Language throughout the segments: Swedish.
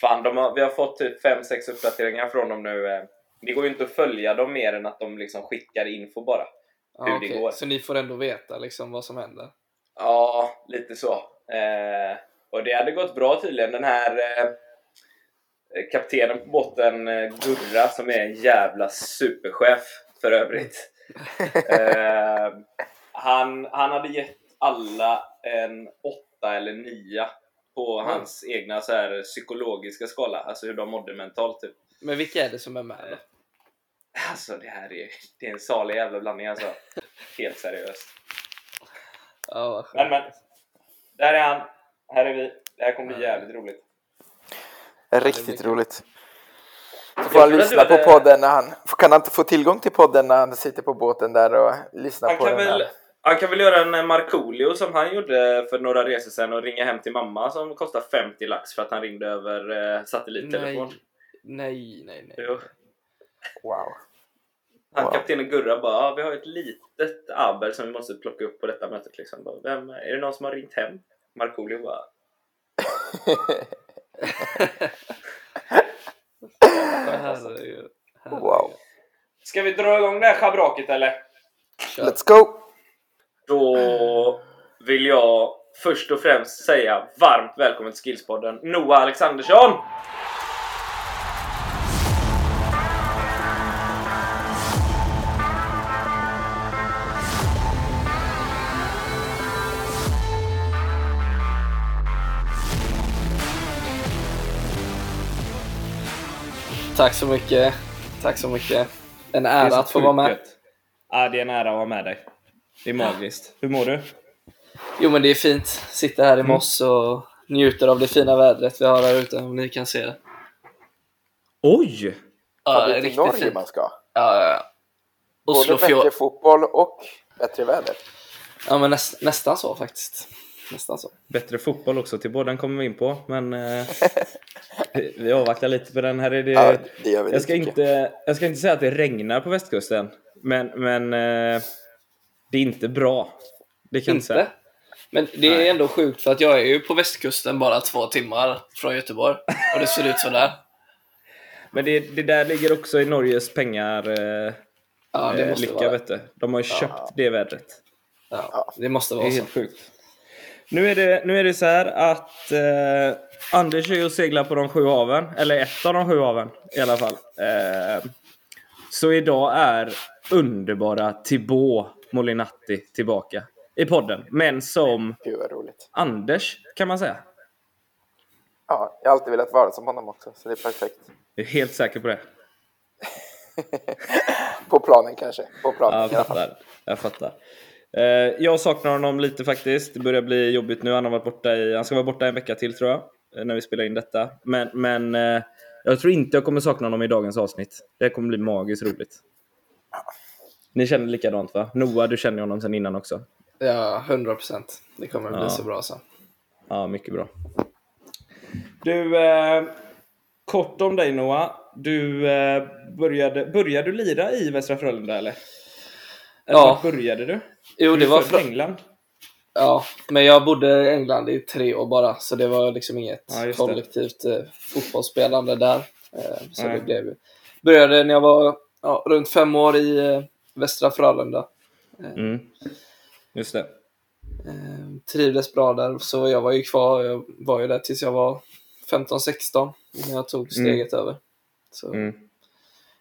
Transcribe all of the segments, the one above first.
Fan, de har, vi har fått typ 5-6 uppdateringar från dem nu. eh. Det går ju inte att följa dem mer än att de liksom skickar info bara. Hur det okej. går. Så ni får ändå veta liksom vad som händer? Ja, lite så. Eh, och det hade gått bra tydligen. Den här eh, kaptenen på båten, eh, Gurra, som är en jävla superchef för övrigt. Eh, han, han hade gett alla en åtta eller nia på Oj. hans egna så här, psykologiska skala, alltså hur de mådde mentalt. Typ. Men vilka är det som är med då? Alltså det här är, det är en salig jävla blandning alltså. Helt seriöst. Ja, vad skönt. Men men, där är han. Här är vi. Det här kommer bli jävligt roligt. Riktigt roligt. Så får han lyssna på podden när han... Kan han inte få tillgång till podden när han sitter på båten där och lyssnar Han på kan, den? väl, här? Han kan väl göra en eh, Markoolio som han gjorde för några resor sedan och ringa hem till mamma som kostar 50 lax för att han ringde över eh, satellittelefon. Nej, nej, nej. nej. Jo. Wow. Han Wow. kaptenen Gurra bara ah, vi har ett litet aber som vi måste plocka upp på detta mötet. Liksom. Bara, Vem, är det någon som har ringt hem? Markoolio bara Herregud. Herregud. Wow. Ska vi dra igång det här schabraket eller? Kör. Let's go! Då vill jag först och främst säga varmt välkommen till Skillspodden Noah Alexandersson! Tack så mycket. Tack så mycket. En ära att få vara med. Ja, det är en ära att vara med dig. Det är magiskt. Hur mår du? Jo men det är fint. Sitter här i Mm. Moss och njuter av det fina vädret vi har här ute om ni kan se det. Oj! Ja, det är riktigt Norge fint. man ska. Ja, ja, ja. Både bättre fotboll och bättre väder. Ja men näst, nästan så faktiskt. Nästan så. Bättre fotboll också till båda, den kommer vi in på. Men eh, vi- vi avvaktar lite på den. Här är det... Ja, det jag, ska inte, jag ska inte säga att det regnar på västkusten. Men, men eh, det är inte bra. Det kan inte säga. Men det är Nej. ändå sjukt för att jag är ju på västkusten bara två timmar från Göteborg. Och det ser ut sådär. Men det, det där ligger också i Norges pengar. Eh, Ja, det eh, måste lycka, vara vet du. De har ju köpt det vädret. ja, det. måste Det vara är så. helt sjukt. Nu är det, nu är det så här att eh, Anders är ju och seglar på de sju haven. Eller ett av de sju haven i alla fall. Eh, så idag är underbara Thibaut Molinatti tillbaka i podden. Men som. Anders kan man säga. Ja, jag har alltid velat vara som honom också, så det är perfekt. Jag är helt säker på det. På planen kanske. På planen Ja, jag fattar. Jag fattar. Eh, jag saknar honom lite faktiskt. Det börjar bli jobbigt nu. Han, har varit borta i, han ska vara borta en vecka till tror jag. eh, När vi spelar in detta. Men, men eh, jag tror inte jag kommer sakna honom i dagens avsnitt. Det kommer bli magiskt roligt. Ni känner likadant va? Noah, du känner honom sedan innan också. Ja, 100 procent. Det kommer bli Ja. så bra så. Ja, mycket bra. Du, eh, kort om dig Noah. Du eh, började, började du lira i Västra Frölunda eller? Eller Ja. började du? Jo, Du det var fra- England. Ja, men jag bodde i England i tre år bara, så det var liksom inget Ja, kollektivt eh, fotbollsspelande där. Eh, så Nej. det blev. Började när jag var ja, runt fem år i eh, Västra Frölunda. Mm. Just det. Eh, trivdes bra där, så jag var ju kvar. Jag var ju där tills jag var 15-16 innan jag tog steget över. Så Mm.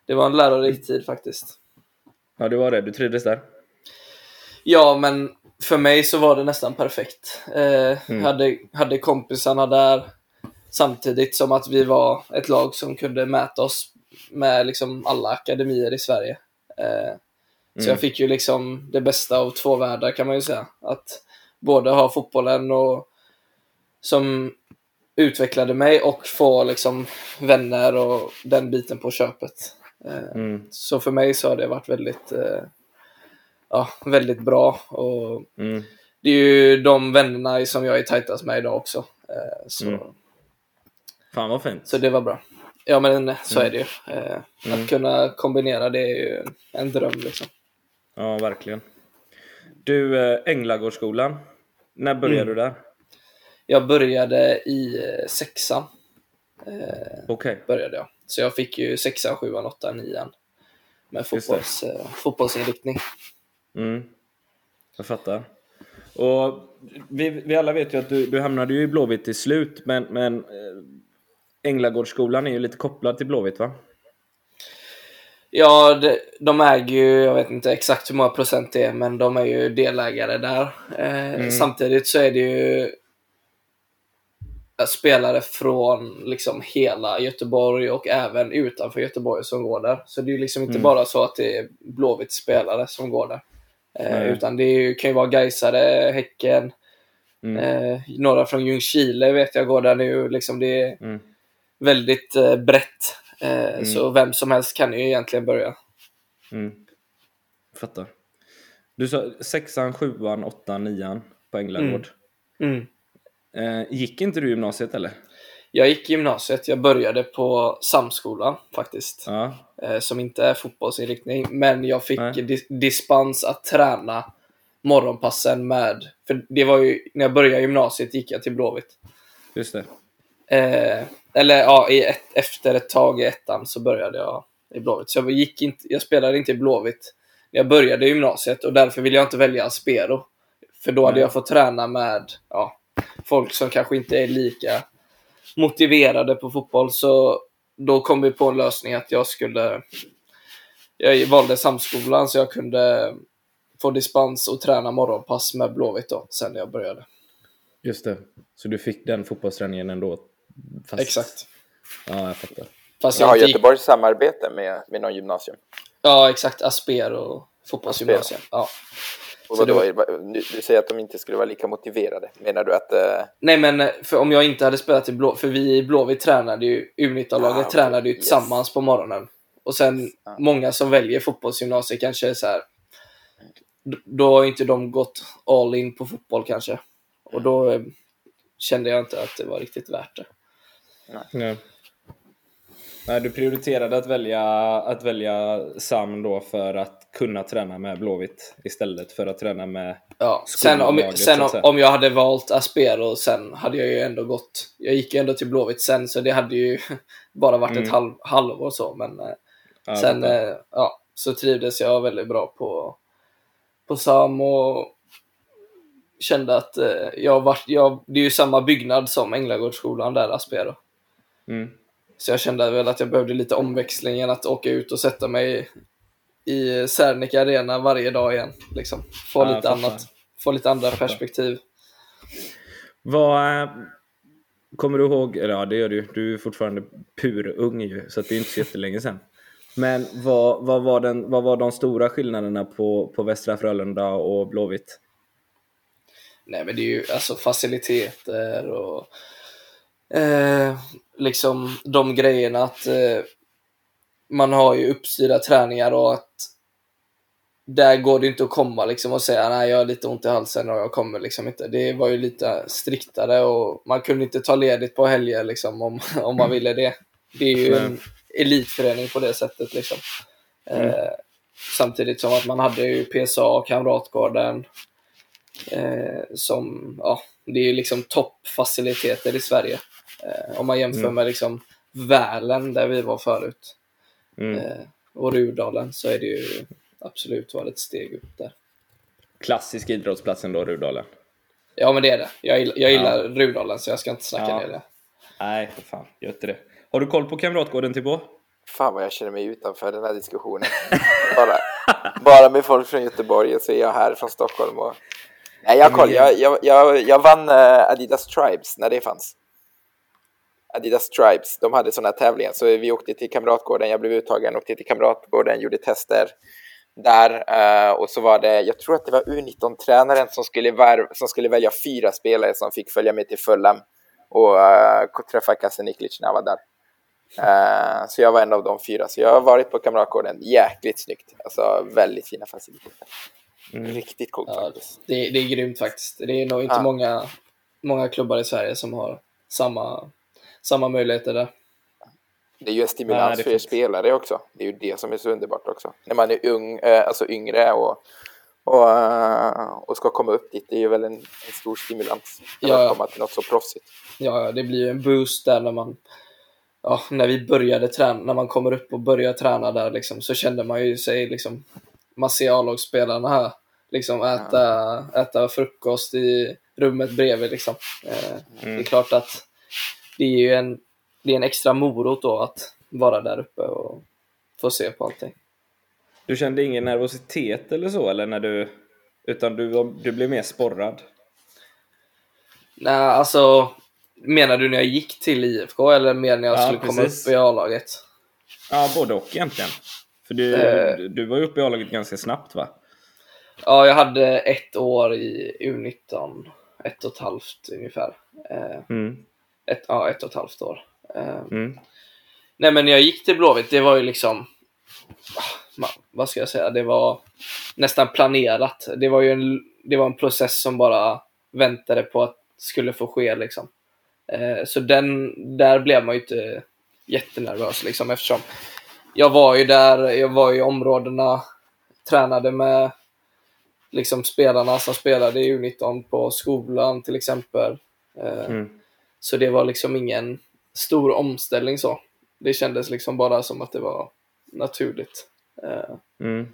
det var en lärorik tid faktiskt. Ja, det var det. Du trivdes där? Ja, men för mig så var det nästan perfekt. Eh, Mm. hade, hade kompisarna där samtidigt som att vi var ett lag som kunde mäta oss med liksom alla akademier i Sverige. Eh, Så Mm. jag fick ju liksom det bästa av två världar kan man ju säga. Att både ha fotbollen och som utvecklade mig och få liksom vänner och den biten på köpet. Eh, Mm. Så för mig så har det varit väldigt, eh, ja, väldigt bra. Och Mm. det är ju de vännerna som jag är tajtast med idag också. Eh, Så, Mm. Fan vad fint. så det var bra. Ja men så är det ju. Eh, Mm. Att kunna kombinera det är ju en dröm liksom. Ja, verkligen. Du, eh, Änglagårdsskolan. När började Mm. du där? Jag började i eh, sexan. eh, Okej. började jag. Så jag fick ju sexan, sjuan, åttan, nian med fotbolls, eh, fotbollsinriktning. Mm. Jag fattar. Och vi, vi alla vet ju att du, du hamnade ju i Blåvitt till slut, men, men eh, Änglagårdsskolan är ju lite kopplad till Blåvitt va? Ja, de, de äger ju, jag vet inte exakt hur många procent det är, men de är ju delägare där. Eh, Mm. Samtidigt så är det ju spelare från liksom hela Göteborg och även utanför Göteborg som går där. Så det är ju liksom inte Mm. bara så att det är Blåvitt spelare som går där. Eh, utan det ju, kan ju vara Gaisare, Häcken, Mm. eh, några från Ljungskile vet jag går där nu. Liksom det är Mm. väldigt eh, brett. Eh, Mm. Så vem som helst kan ju egentligen börja. Mm. Fattar. Du sa sexan, sjuan, åttan, nian på Änglagård. Mm. Eh, gick inte du gymnasiet eller? Jag gick gymnasiet. Jag började på Samskolan faktiskt. Ja. Eh, som inte är fotbollsinriktning. Men jag fick dis- dispens att träna morgonpassen med... För det var ju, när jag började gymnasiet gick jag till Blåvitt. Just det. Eh, eller ja, i ett, efter ett tag i ettan så började jag i Blåvitt. Så jag, gick inte, jag spelade inte i Blåvitt när jag började i gymnasiet och därför ville jag inte välja Aspero. För då hade Nej. jag fått träna med ja, folk som kanske inte är lika motiverade på fotboll. Så då kom vi på en lösning att jag skulle... Jag valde Samskolan så jag kunde få dispens och träna morgonpass med Blåvitt då, sen när jag började. Just det. Så du fick den fotbollsträningen ändå? Fast... Exakt. Ja, jag fattar. Fast Jag har inte gick Göteborgs samarbete med, med någon gymnasium. Ja, exakt. Asper och fotbollsgymnasium. Ja. Och Så vadå, det du, du säger att de inte skulle vara lika motiverade. Menar du att... eh, Nej, men eh, för om jag inte hade spelat i Blå... För vi i Blåvitt tränade ju, U19-laget Ah, tränade ju Yes. tillsammans på morgonen. Och sen Ah. många som väljer fotbollsgymnasiet kanske är så här. Då har inte de gått all in på fotboll kanske. Och då eh, kände jag inte att det var riktigt värt det. Nej. Nej, du prioriterade att välja, att välja SAM då för att kunna träna med Blåvitt istället för att träna med... Ja, sen om, Skollaget, sen om, om jag hade valt Aspero sen hade jag ju ändå gått. Jag gick ju ändå till Blåvitt sen så det hade ju bara varit Mm. ett halv, halvår så. Men eh, Ja, sen eh, ja, så trivdes jag väldigt bra på, på SAM och kände att eh, jag var, jag, det är ju samma byggnad som Änglagårdsskolan där, Aspero. Mm. Så jag kände väl att jag behövde lite omväxling än att åka ut och sätta mig i Serneke Arena varje dag igen. Liksom. Få, Ja, lite annat, få lite andra perspektiv. Vad... Kommer du ihåg, eller ja det gör du du är fortfarande purung ju, så det är inte så jättelänge sedan. Men vad, vad, var den, vad var de stora skillnaderna på, på Västra Frölunda och Blåvitt? Nej, men det är ju alltså faciliteter och eh, liksom de grejerna att eh, man har ju uppstyrda träningar och att där går det inte att komma liksom och säga nej jag har lite ont i halsen och jag kommer liksom inte. Det var ju lite striktare och man kunde inte ta ledigt på helger liksom om, om man ville det. Det är ju Nej. en elitförening på det sättet liksom. Mm. Eh, samtidigt som att man hade ju PSA, Kamratgården, eh, som, ja, det är ju liksom toppfaciliteter i Sverige. Eh, om man jämför Mm. med liksom Välen där vi var förut Mm. eh, och Rudalen så är det ju absolut varit ett steg upp där. Klassisk idrottsplats ändå, Rudalen. Ja men det är det. Jag gillar, jag gillar Rudalen så jag ska inte snacka Ja. ner det. Nej, för fan, gör inte det. Har du koll på Kamratgården Tibbo? Fan vad jag känner mig utanför den här diskussionen. bara, bara med folk från Göteborg och så är jag här från Stockholm. Och... Nej, jag har koll. Jag, jag, jag, jag vann eh, Adidas Tribes när det fanns. Adidas Tribes, de hade sådana tävlingar. Så vi åkte till Kamratgården, jag blev uttagen, åkte till Kamratgården, gjorde tester där. eh, och så var det, jag tror att det var U19-tränaren som skulle, som skulle välja fyra spelare som fick följa med till Fulham och uh, träffa Kasse Niklic när jag var där. Eh, så jag var en av de fyra. Så jag har varit på Kamratgården. Jäkligt snyggt. Alltså väldigt fina faciliteter. Mm. Riktigt coolt Ja, faktiskt. det, det är grymt faktiskt. Det är nog inte Ja. många, många klubbar i Sverige som har samma, samma möjligheter där. Det är ju en stimulans Nej, för er spelare också. Det är ju det som är så underbart också. När man är ung, eh, alltså yngre och, och, eh, och ska komma upp dit. Det är ju väl en, en stor stimulans. Ja, att ja. komma till något så proffsigt. Ja, det blir ju en boost där när man ja, när vi började träna, när man kommer upp och börjar träna där liksom, så kände man ju sig liksom, man ser A-lagsspelarna här, liksom äta, äta frukost i rummet bredvid liksom. Eh, Det är klart att det är ju en, det är en extra morot då att vara där uppe och få se på allting. Du kände ingen nervositet eller så, eller när du... Utan du, du blev mer sporrad? Nej, alltså menar du när jag gick till IFK eller mer när jag Ja, skulle komma precis. upp i A-laget? Ja, både och egentligen. För du, Eh. du var ju uppe i A-laget ganska snabbt va? Ja, jag hade ett år i U19, ett och ett halvt ungefär. Eh, Mm. Ett, ja, ett och ett halvt år. Eh, Mm. nej, men när jag gick till Blåvitt, det var ju liksom, ah, vad ska jag säga, det var nästan planerat. Det var ju en, det var en process som bara väntade på att skulle få ske liksom. Eh, så den, där blev man ju inte jättenervös liksom eftersom jag var ju där, jag var i områdena, tränade med liksom spelarna som spelade i U19 på skolan till exempel. Eh, Mm. Så det var liksom ingen stor omställning så. Det kändes liksom bara som att det var naturligt. Eh, Mm.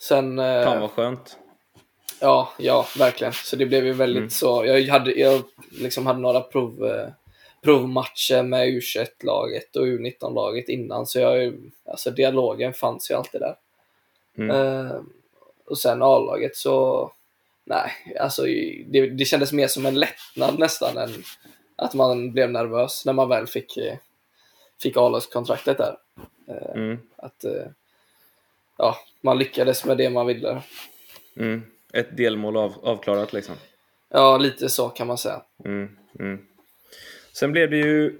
Sen, eh, Fan vad skönt. ja, ja, verkligen. Så det blev ju väldigt Mm. så. Jag hade, jag liksom hade några prov, eh, provmatcher med U21-laget och U19-laget innan, så jag, alltså dialogen fanns ju alltid där. Mm. Eh, och sen A-laget så, nej, alltså det, det kändes mer som en lättnad nästan än att man blev nervös när man väl fick, eh, fick A-lagskontraktet där. Eh, Mm. Att eh, ja, man lyckades med det man ville. Mm. Ett delmål av, avklarat liksom. Ja, lite så kan man säga. Mm. Mm. Sen blev det ju...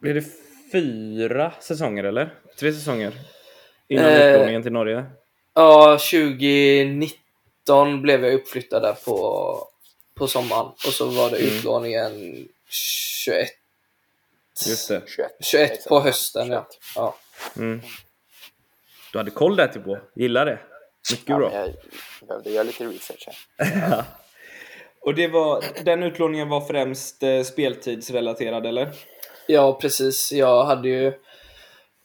Blev det fyra säsonger eller? Tre säsonger? Innan Eh. utlåningen till Norge? Ja, 2019 blev jag uppflyttad där på, på sommaren och så var det Mm. utlåningen 21, Just det. 21. 21 Exakt. på hösten. Ja. Ja. Mm. Du hade koll där typ på. Gillar det. Mycket Ja, bra. jag behövde göra lite research här. Och det var, den utlåningen var främst eh, speltidsrelaterad eller? ja, precis. Jag hade ju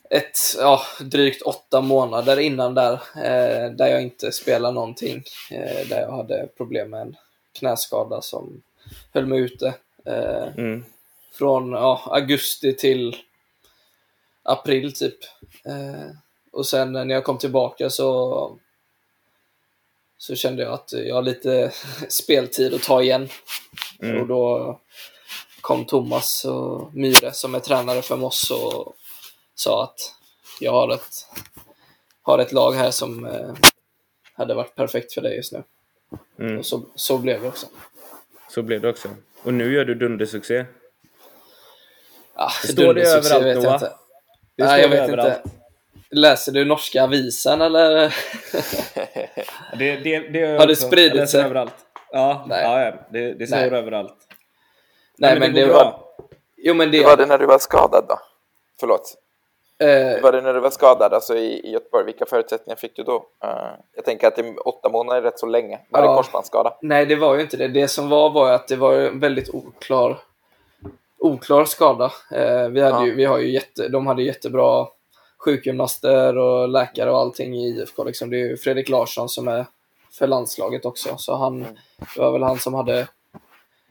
ett, ja, drygt åtta månader innan där, eh, där jag inte spelade någonting. Eh, där jag hade problem med en knäskada som höll mig ute. Eh, Mm. från ja, augusti till april typ. Eh, och sen när jag kom tillbaka så så kände jag att jag har lite speltid att ta igen. Mm. Och då kom Thomas och Myre som är tränare för Moss och sa att jag har ett, har ett lag här som eh, hade varit perfekt för dig just nu. Mm. Och så, så blev det också. Så blev det också. Och nu gör du dundersuccé. Ah, Det står det överallt vet då, jag. Det Nej, jag det vet överallt. inte. Läser du norska avisen eller? Det, det, det Har det spridit sig? överallt. Ja, Nej. ja. Det, det står Nej. överallt. Nej, men det går var... Jo, men det... Hur var det när du var skadad då? Förlåt. Hur eh, var det när du var skadad alltså i, i Göteborg? Vilka förutsättningar fick du då? Eh, jag tänker att det åtta månader är rätt så länge. Var det Ja. korsbandsskada? nej, det var ju inte det. Det som var var att det var en väldigt oklar, oklar skada. Eh, vi, hade Ja. ju, vi har ju jätte, de hade jättebra sjukgymnaster och läkare och allting i IFK. Liksom. Det är ju Fredrik Larsson som är för landslaget också, så han, Mm. det var väl han som hade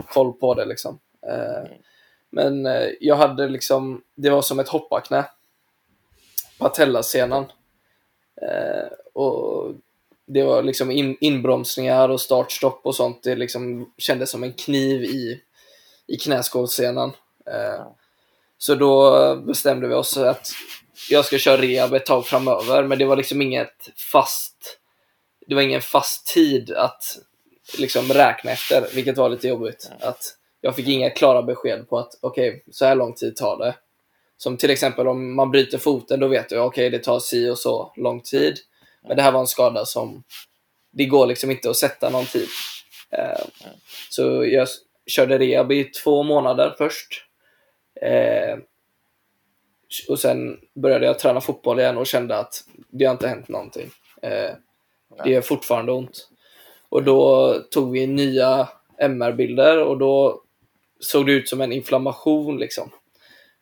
koll på det. Liksom. Eh, men jag hade liksom, det var som ett hopparknä. Patellasenan. Eh, och det var liksom in, inbromsningar och startstopp och sånt. Det liksom kändes som en kniv i, i knäskålssenan. Eh, så då bestämde vi oss att jag ska köra rehab ett tag framöver, men det var liksom inget fast det var ingen fast tid att liksom räkna efter, vilket var lite jobbigt. Att jag fick inga klara besked på att okej, så här lång tid tar det. Som till exempel om man bryter foten, då vet du okej, det tar si och så lång tid. Men det här var en skada som det går liksom inte att sätta någon tid. Eh, så jag körde rehab i två månader först. Eh, och sen började jag träna fotboll igen och kände att det har inte hänt någonting. Eh, det gör fortfarande ont. Och då tog vi nya MR-bilder och då såg det ut som en inflammation liksom.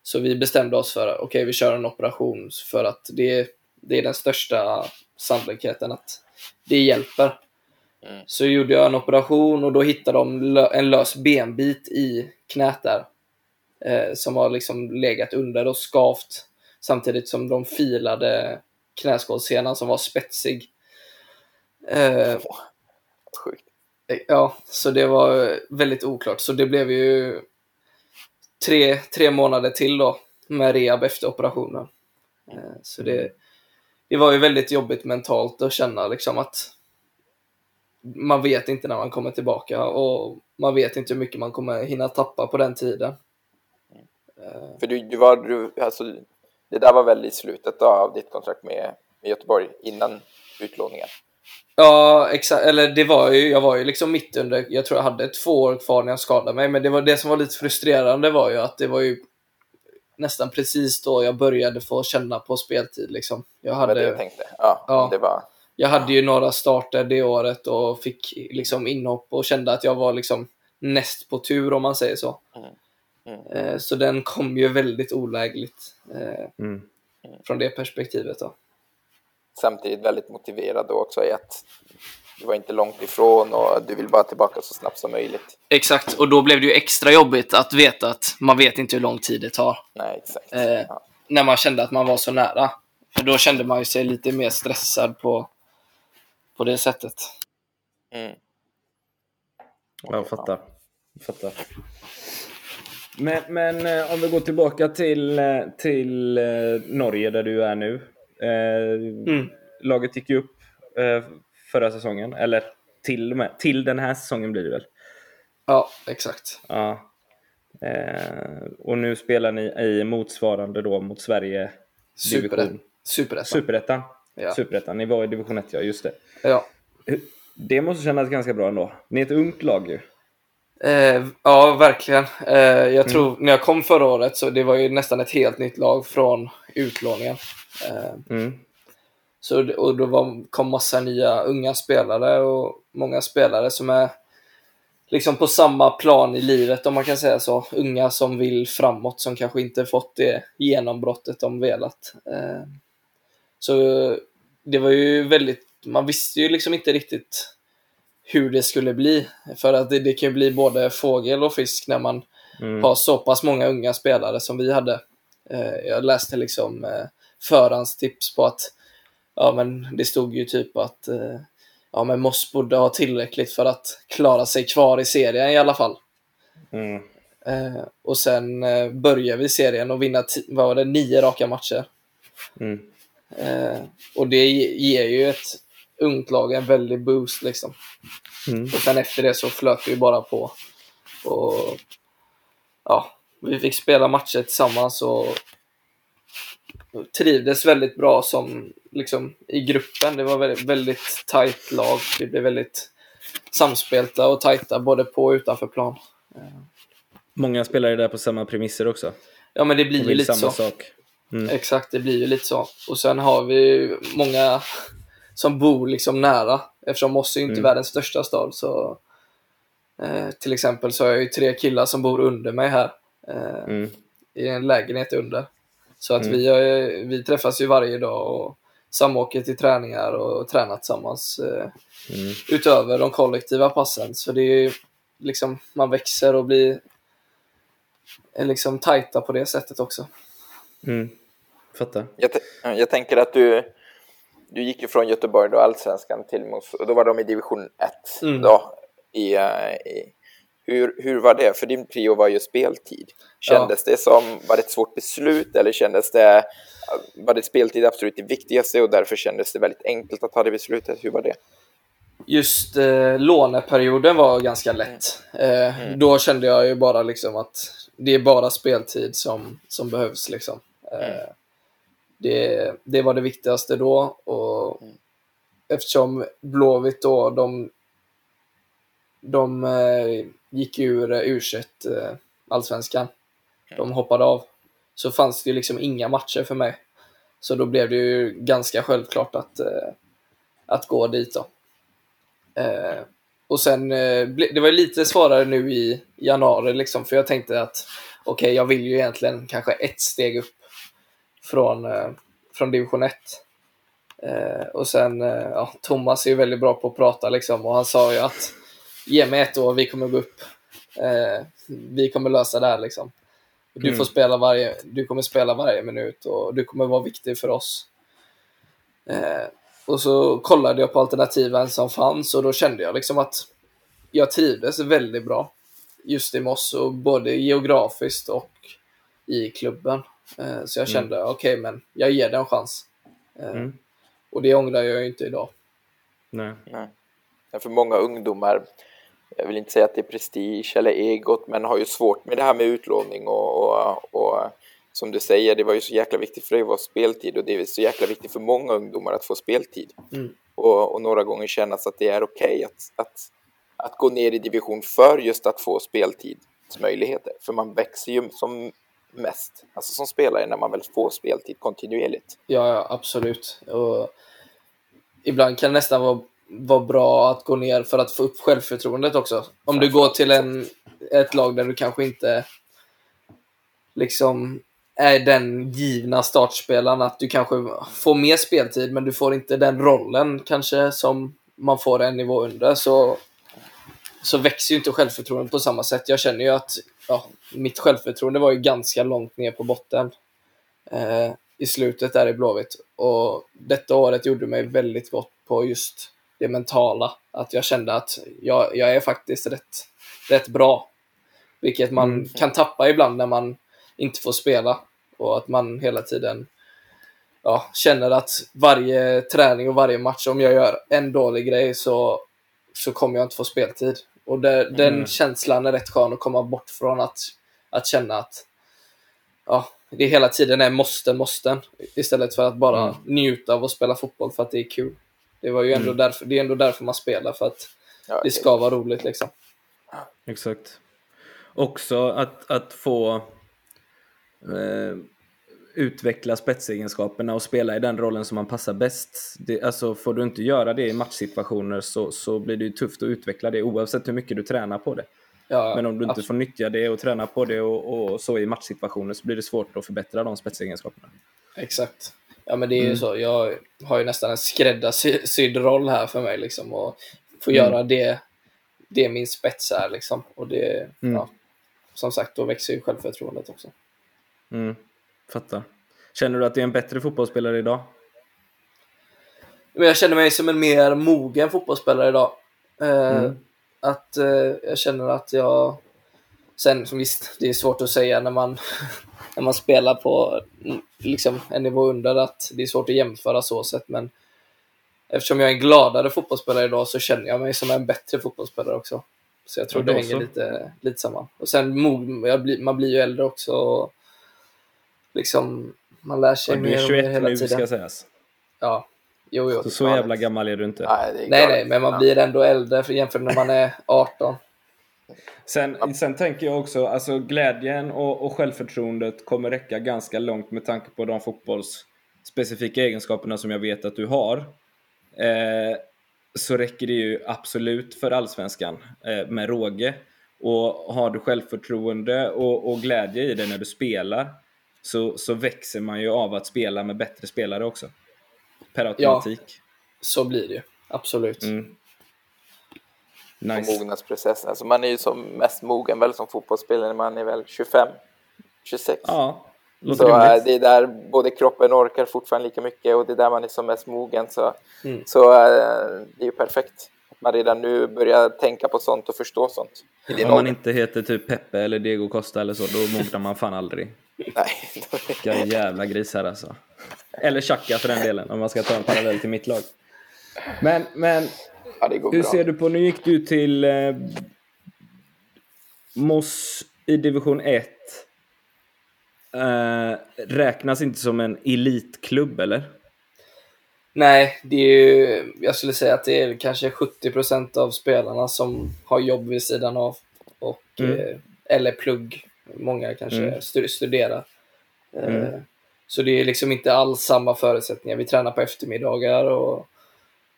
Så vi bestämde oss för att okej, vi kör en operation för att det, det är den största sannolikheten att det hjälper. Mm. Så gjorde jag en operation och då hittade de en lös benbit i knät där. Eh, som har liksom legat under och skavt samtidigt som de filade knäskålssenan som var spetsig. Eh. Ja, så det var väldigt oklart. Så det blev ju tre, tre månader till då med rehab efter operationen. Eh, så det, det var ju väldigt jobbigt mentalt att känna liksom att man vet inte när man kommer tillbaka och man vet inte hur mycket man kommer hinna tappa på den tiden. Eh, För du, du var, du, alltså, det där var väl i slutet av ditt kontrakt med, med Göteborg, innan utlåningen? Ja, exakt. Eller det var ju, jag var ju liksom mitt under, jag tror jag hade två år kvar när jag skadade mig, men det var det som var lite frustrerande var ju att det var ju nästan precis då jag började få känna på speltid liksom. Jag Det var det jag hade, tänkte. Ja, Ja. det var... jag hade ju några starter det året och fick liksom inhopp och kände att jag var liksom näst på tur om man säger så. Mm. Mm. Eh, Så den kom ju väldigt olägligt eh, Mm. från det perspektivet då. Samtidigt väldigt motiverad då också i att du var inte långt ifrån och du vill bara tillbaka så snabbt som möjligt. Exakt, och då blev det ju extra jobbigt att veta att man vet inte hur lång tid det tar. Nej, exakt. Eh. Ja. när man kände att man var så nära. För då kände man ju sig lite mer stressad på, på det sättet. Mm. Jag fattar. Jag fattar. Men, men eh, om vi går tillbaka till, eh, till eh, Norge där du är nu. Eh, Mm. Laget gick ju upp eh, förra säsongen, eller till, och med, till den här säsongen blir det väl? Ja, exakt. Ja. Eh, och nu spelar ni i motsvarande då mot Sverige Superet- division. Superettan. Superettan. Ja. Superettan. Ni var i division 1, ja just det. Ja. Det måste kännas ganska bra ändå. Ni är ett ungt lag ju. Eh, ja, verkligen. Eh, jag tror, när jag kom förra året så det var ju nästan ett helt nytt lag från utlåningen. Eh, Mm. så, och då var, kom massa nya unga spelare och många spelare som är liksom på samma plan i livet om man kan säga så. Unga som vill framåt som kanske inte fått det genombrottet de velat. Eh, så det var ju väldigt, man visste ju liksom inte riktigt hur det skulle bli. För att det, det kan bli både fågel och fisk när man Mm. har så pass många unga spelare som vi hade. Eh, jag läste liksom eh, förhandstips på att ja, men det stod ju typ att eh, ja, men Moss borde ha tillräckligt för att klara sig kvar i serien i alla fall. Mm. Eh, och sen eh, börjar vi serien och vinna vad var det, nio raka matcher. Mm. Eh, och det ge- ger ju ett ungt lag en väldig boost liksom. Mm. Och sen efter det så flöt det ju bara på. Och ja, vi fick spela matcher tillsammans och trivdes väldigt bra som liksom i gruppen. Det var väldigt, väldigt tajt lag. Vi blev väldigt samspelta och tajta både på och utanför plan. Många spelar ju där på samma premisser också. Ja, men det blir ju lite samma så. sak. Mm. Exakt, det blir ju lite så. Och sen har vi många som bor liksom nära. Eftersom Moss är ju inte Mm. världens största stad så eh, till exempel så har jag ju tre killar som bor under mig här. Eh, Mm. I en lägenhet under. Så att Mm. vi, har, vi träffas ju varje dag och samåker till träningar och tränar tillsammans. Eh, Mm. utöver de kollektiva passen. Så det är ju liksom, man växer och blir är liksom tajta på det sättet också. Mm. Fattar. Jag, jag tänker att du, du gick ju från Göteborg då, allsvenskan till Mos, och då var de i division 1 Mm. då. I, eh, i, hur, hur var det? För din prio var ju speltid. Kändes det som, var det ett svårt beslut eller kändes det, var det speltid absolut det viktigaste och därför kändes det väldigt enkelt att ta det beslutet? Hur var det? Just eh, låneperioden var ganska lätt. Eh, Mm. Då kände jag ju bara liksom att det är bara speltid som, som behövs. Liksom. Eh, Mm. Det, det var det viktigaste då. Och. Eftersom Blåvitt då, de, de eh, gick ur u eh, allsvenskan. De hoppade av. Så fanns det ju liksom inga matcher för mig. Så då blev det ju ganska självklart att, eh, att gå dit då. Eh, och sen, det var lite svårare nu i januari liksom, för jag tänkte att okej, jag vill ju egentligen kanske ett steg upp från, eh, från division 1. Eh, och sen, eh, ja, Thomas är ju väldigt bra på att prata liksom, och han sa ju att ge mig ett år, vi kommer gå upp. Vi kommer lösa det här liksom. Du Mm. får spela varje, du kommer spela varje minut och du kommer vara viktig för oss. Eh, och så kollade jag på alternativen som fanns och då kände jag liksom att jag trivdes väldigt bra just i Moss, och både geografiskt och i klubben. Eh, så jag kände, okej, men jag ger det en chans. Eh, Mm. Och det ångrar jag ju inte idag. Nej. Nej. För många ungdomar, jag vill inte säga att det är prestige eller egot, men har ju svårt med det här med utlåning och, och, och som du säger, det var ju så jäkla viktigt för dig att vara speltid och det är så jäkla viktigt för många ungdomar att få speltid. Mm. Och, och några gånger kännas att det är okej att, att, att gå ner i division för just att få speltidsmöjligheter. För man växer ju som mest, alltså som spelare, när man väl får speltid kontinuerligt. Ja, ja absolut. Och ibland kan det nästan vara, vara bra att gå ner för att få upp självförtroendet också. Om du går till en, ett lag där du kanske inte liksom är den givna startspelaren, att du kanske får mer speltid men du får inte den rollen kanske som man får en nivå under så, så växer ju inte självförtroendet på samma sätt. Jag känner ju att ja, mitt självförtroende var ju ganska långt ner på botten eh, i slutet där i Blåvitt. Och detta året gjorde mig väldigt gott på just det mentala. Att jag kände att jag, jag är faktiskt rätt, rätt bra. Vilket man Mm. kan tappa ibland när man inte får spela. Och att man hela tiden ja, känner att varje träning och varje match, om jag gör en dålig grej så, så kommer jag inte få speltid. Och det, den Mm. känslan är rätt skön att komma bort från att, att känna att ja, det hela tiden är måsten, måsten. Istället för att bara Mm. njuta av att spela fotboll för att det är kul. Det, var ju ändå Mm. därför, det är ändå därför man spelar, för att Ja, det ska vara roligt liksom. Exakt. Också att, att få eh, utveckla spetsegenskaperna och spela i den rollen som man passar bäst. Det, alltså, får du inte göra det i matchsituationer så, så blir det ju tufft att utveckla det oavsett hur mycket du tränar på det. Ja, Men om du inte absolut. får nyttja det och träna på det och, och så i matchsituationer så blir det svårt att förbättra de spetsegenskaperna. Exakt. Ja, men det är ju Mm. så. Jag har ju nästan en skräddarsydd roll här för mig liksom och få Mm. göra det, det min spets är liksom. Och det, Mm. ja, som sagt, då växer ju självförtroendet också. Fattar. Känner du att du är en bättre fotbollsspelare idag? Men jag känner mig som en mer mogen fotbollsspelare idag. Eh, Mm. Att eh, jag känner att jag... Sen som visst, det är svårt att säga när man, när man spelar på mm, liksom, en nivå under att det är svårt att jämföra så sett. Men eftersom jag är en gladare fotbollsspelare idag så känner jag mig som en bättre fotbollsspelare också. Så jag tror Ja, det då hänger lite, lite samman. Och sen man blir ju äldre också. Och liksom, man lär sig Ja, du mer är och mer 21 hela nu tiden. ska sägas. Ja, jo, jo. Så, så jävla gammal är du inte. Nej, det är Nej, nej, men man Ja. blir ändå äldre för jämfört med när man är 18. Sen, sen tänker jag också, alltså glädjen och, och självförtroendet kommer räcka ganska långt med tanke på de fotbollsspecifika egenskaperna som jag vet att du har. Eh, så räcker det ju absolut för allsvenskan eh, med råge. Och har du självförtroende och, och glädje i det när du spelar så, så växer man ju av att spela med bättre spelare också. Per automatik. Så blir det ju. Absolut. Mm. Och Nice. mognadsprocessen. Alltså man är ju som mest mogen väl som fotbollsspelare när man är väl 25, 26. Ja, låter så rimligt. det är där både kroppen orkar fortfarande lika mycket och det är där man är som mest mogen. Så, Mm. så äh, det är ju perfekt. Att man redan nu börjar tänka på sånt och förstå sånt. Om man inte heter typ Peppe eller Diego Costa eller så, då mognar man fan aldrig. Nej, Vilka jävla grisar alltså. Eller Xhaka för den delen, om man ska ta en parallell till mitt lag. Men, men ja, hur bra. ser du på, nu gick du till eh, Moss i division 1. Eh, räknas inte som en elitklubb eller? Nej, det är ju, jag skulle säga att det är kanske 70% av spelarna som har jobb vid sidan av. Och, Mm. eh, eller plugg. Många kanske Mm. stu- studerar. Eh, Mm. Så det är liksom inte alls samma förutsättningar. Vi tränar på eftermiddagar och,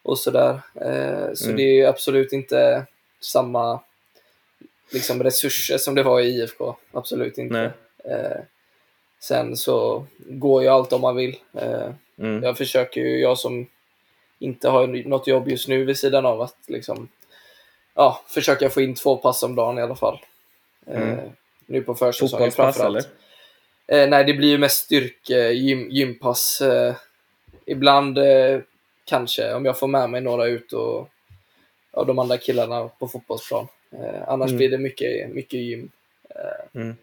och sådär. Eh, Så Mm. det är absolut inte samma liksom, resurser som det var i IFK. Absolut inte. Eh, sen så går ju allt om man vill. Mm. jag försöker ju, jag som inte har något jobb just nu vid sidan av att liksom, ja, försöka få in två pass om dagen i alla fall. Mm. Nu på försäsongen Fotbollspass eller? Eh, nej, det blir ju mest styrke, gym, gympass. Eh, ibland eh, kanske, om jag får med mig några ut och av de andra killarna på fotbollsplan. Eh, annars Mm. blir det mycket, mycket gym, Mm.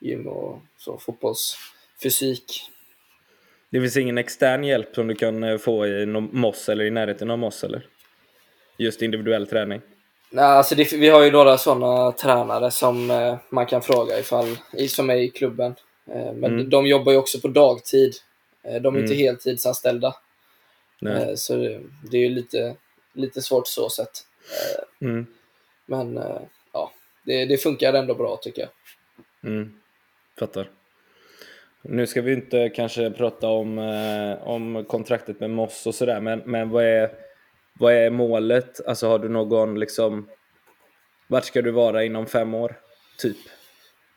gym och så fotbollsfysik. Det finns ingen extern hjälp som du kan eh, få i Moss eller i närheten av Moss eller? Just individuell träning? Nej, alltså det, vi har ju några sådana tränare som eh, man kan fråga ifall, som är i klubben. Eh, men Mm. de jobbar ju också på dagtid. Eh, de är inte Mm. heltidsanställda. Nej. Eh, så det, det är ju lite, lite svårt så sett. Mm. Men eh, ja, det, det funkar ändå bra tycker jag. Mm. Fattar. Nu ska vi inte kanske prata om, eh, om kontraktet med Moss och sådär, men, men vad, är, vad är målet? Alltså har du någon liksom... Vart ska du vara inom fem år? Typ.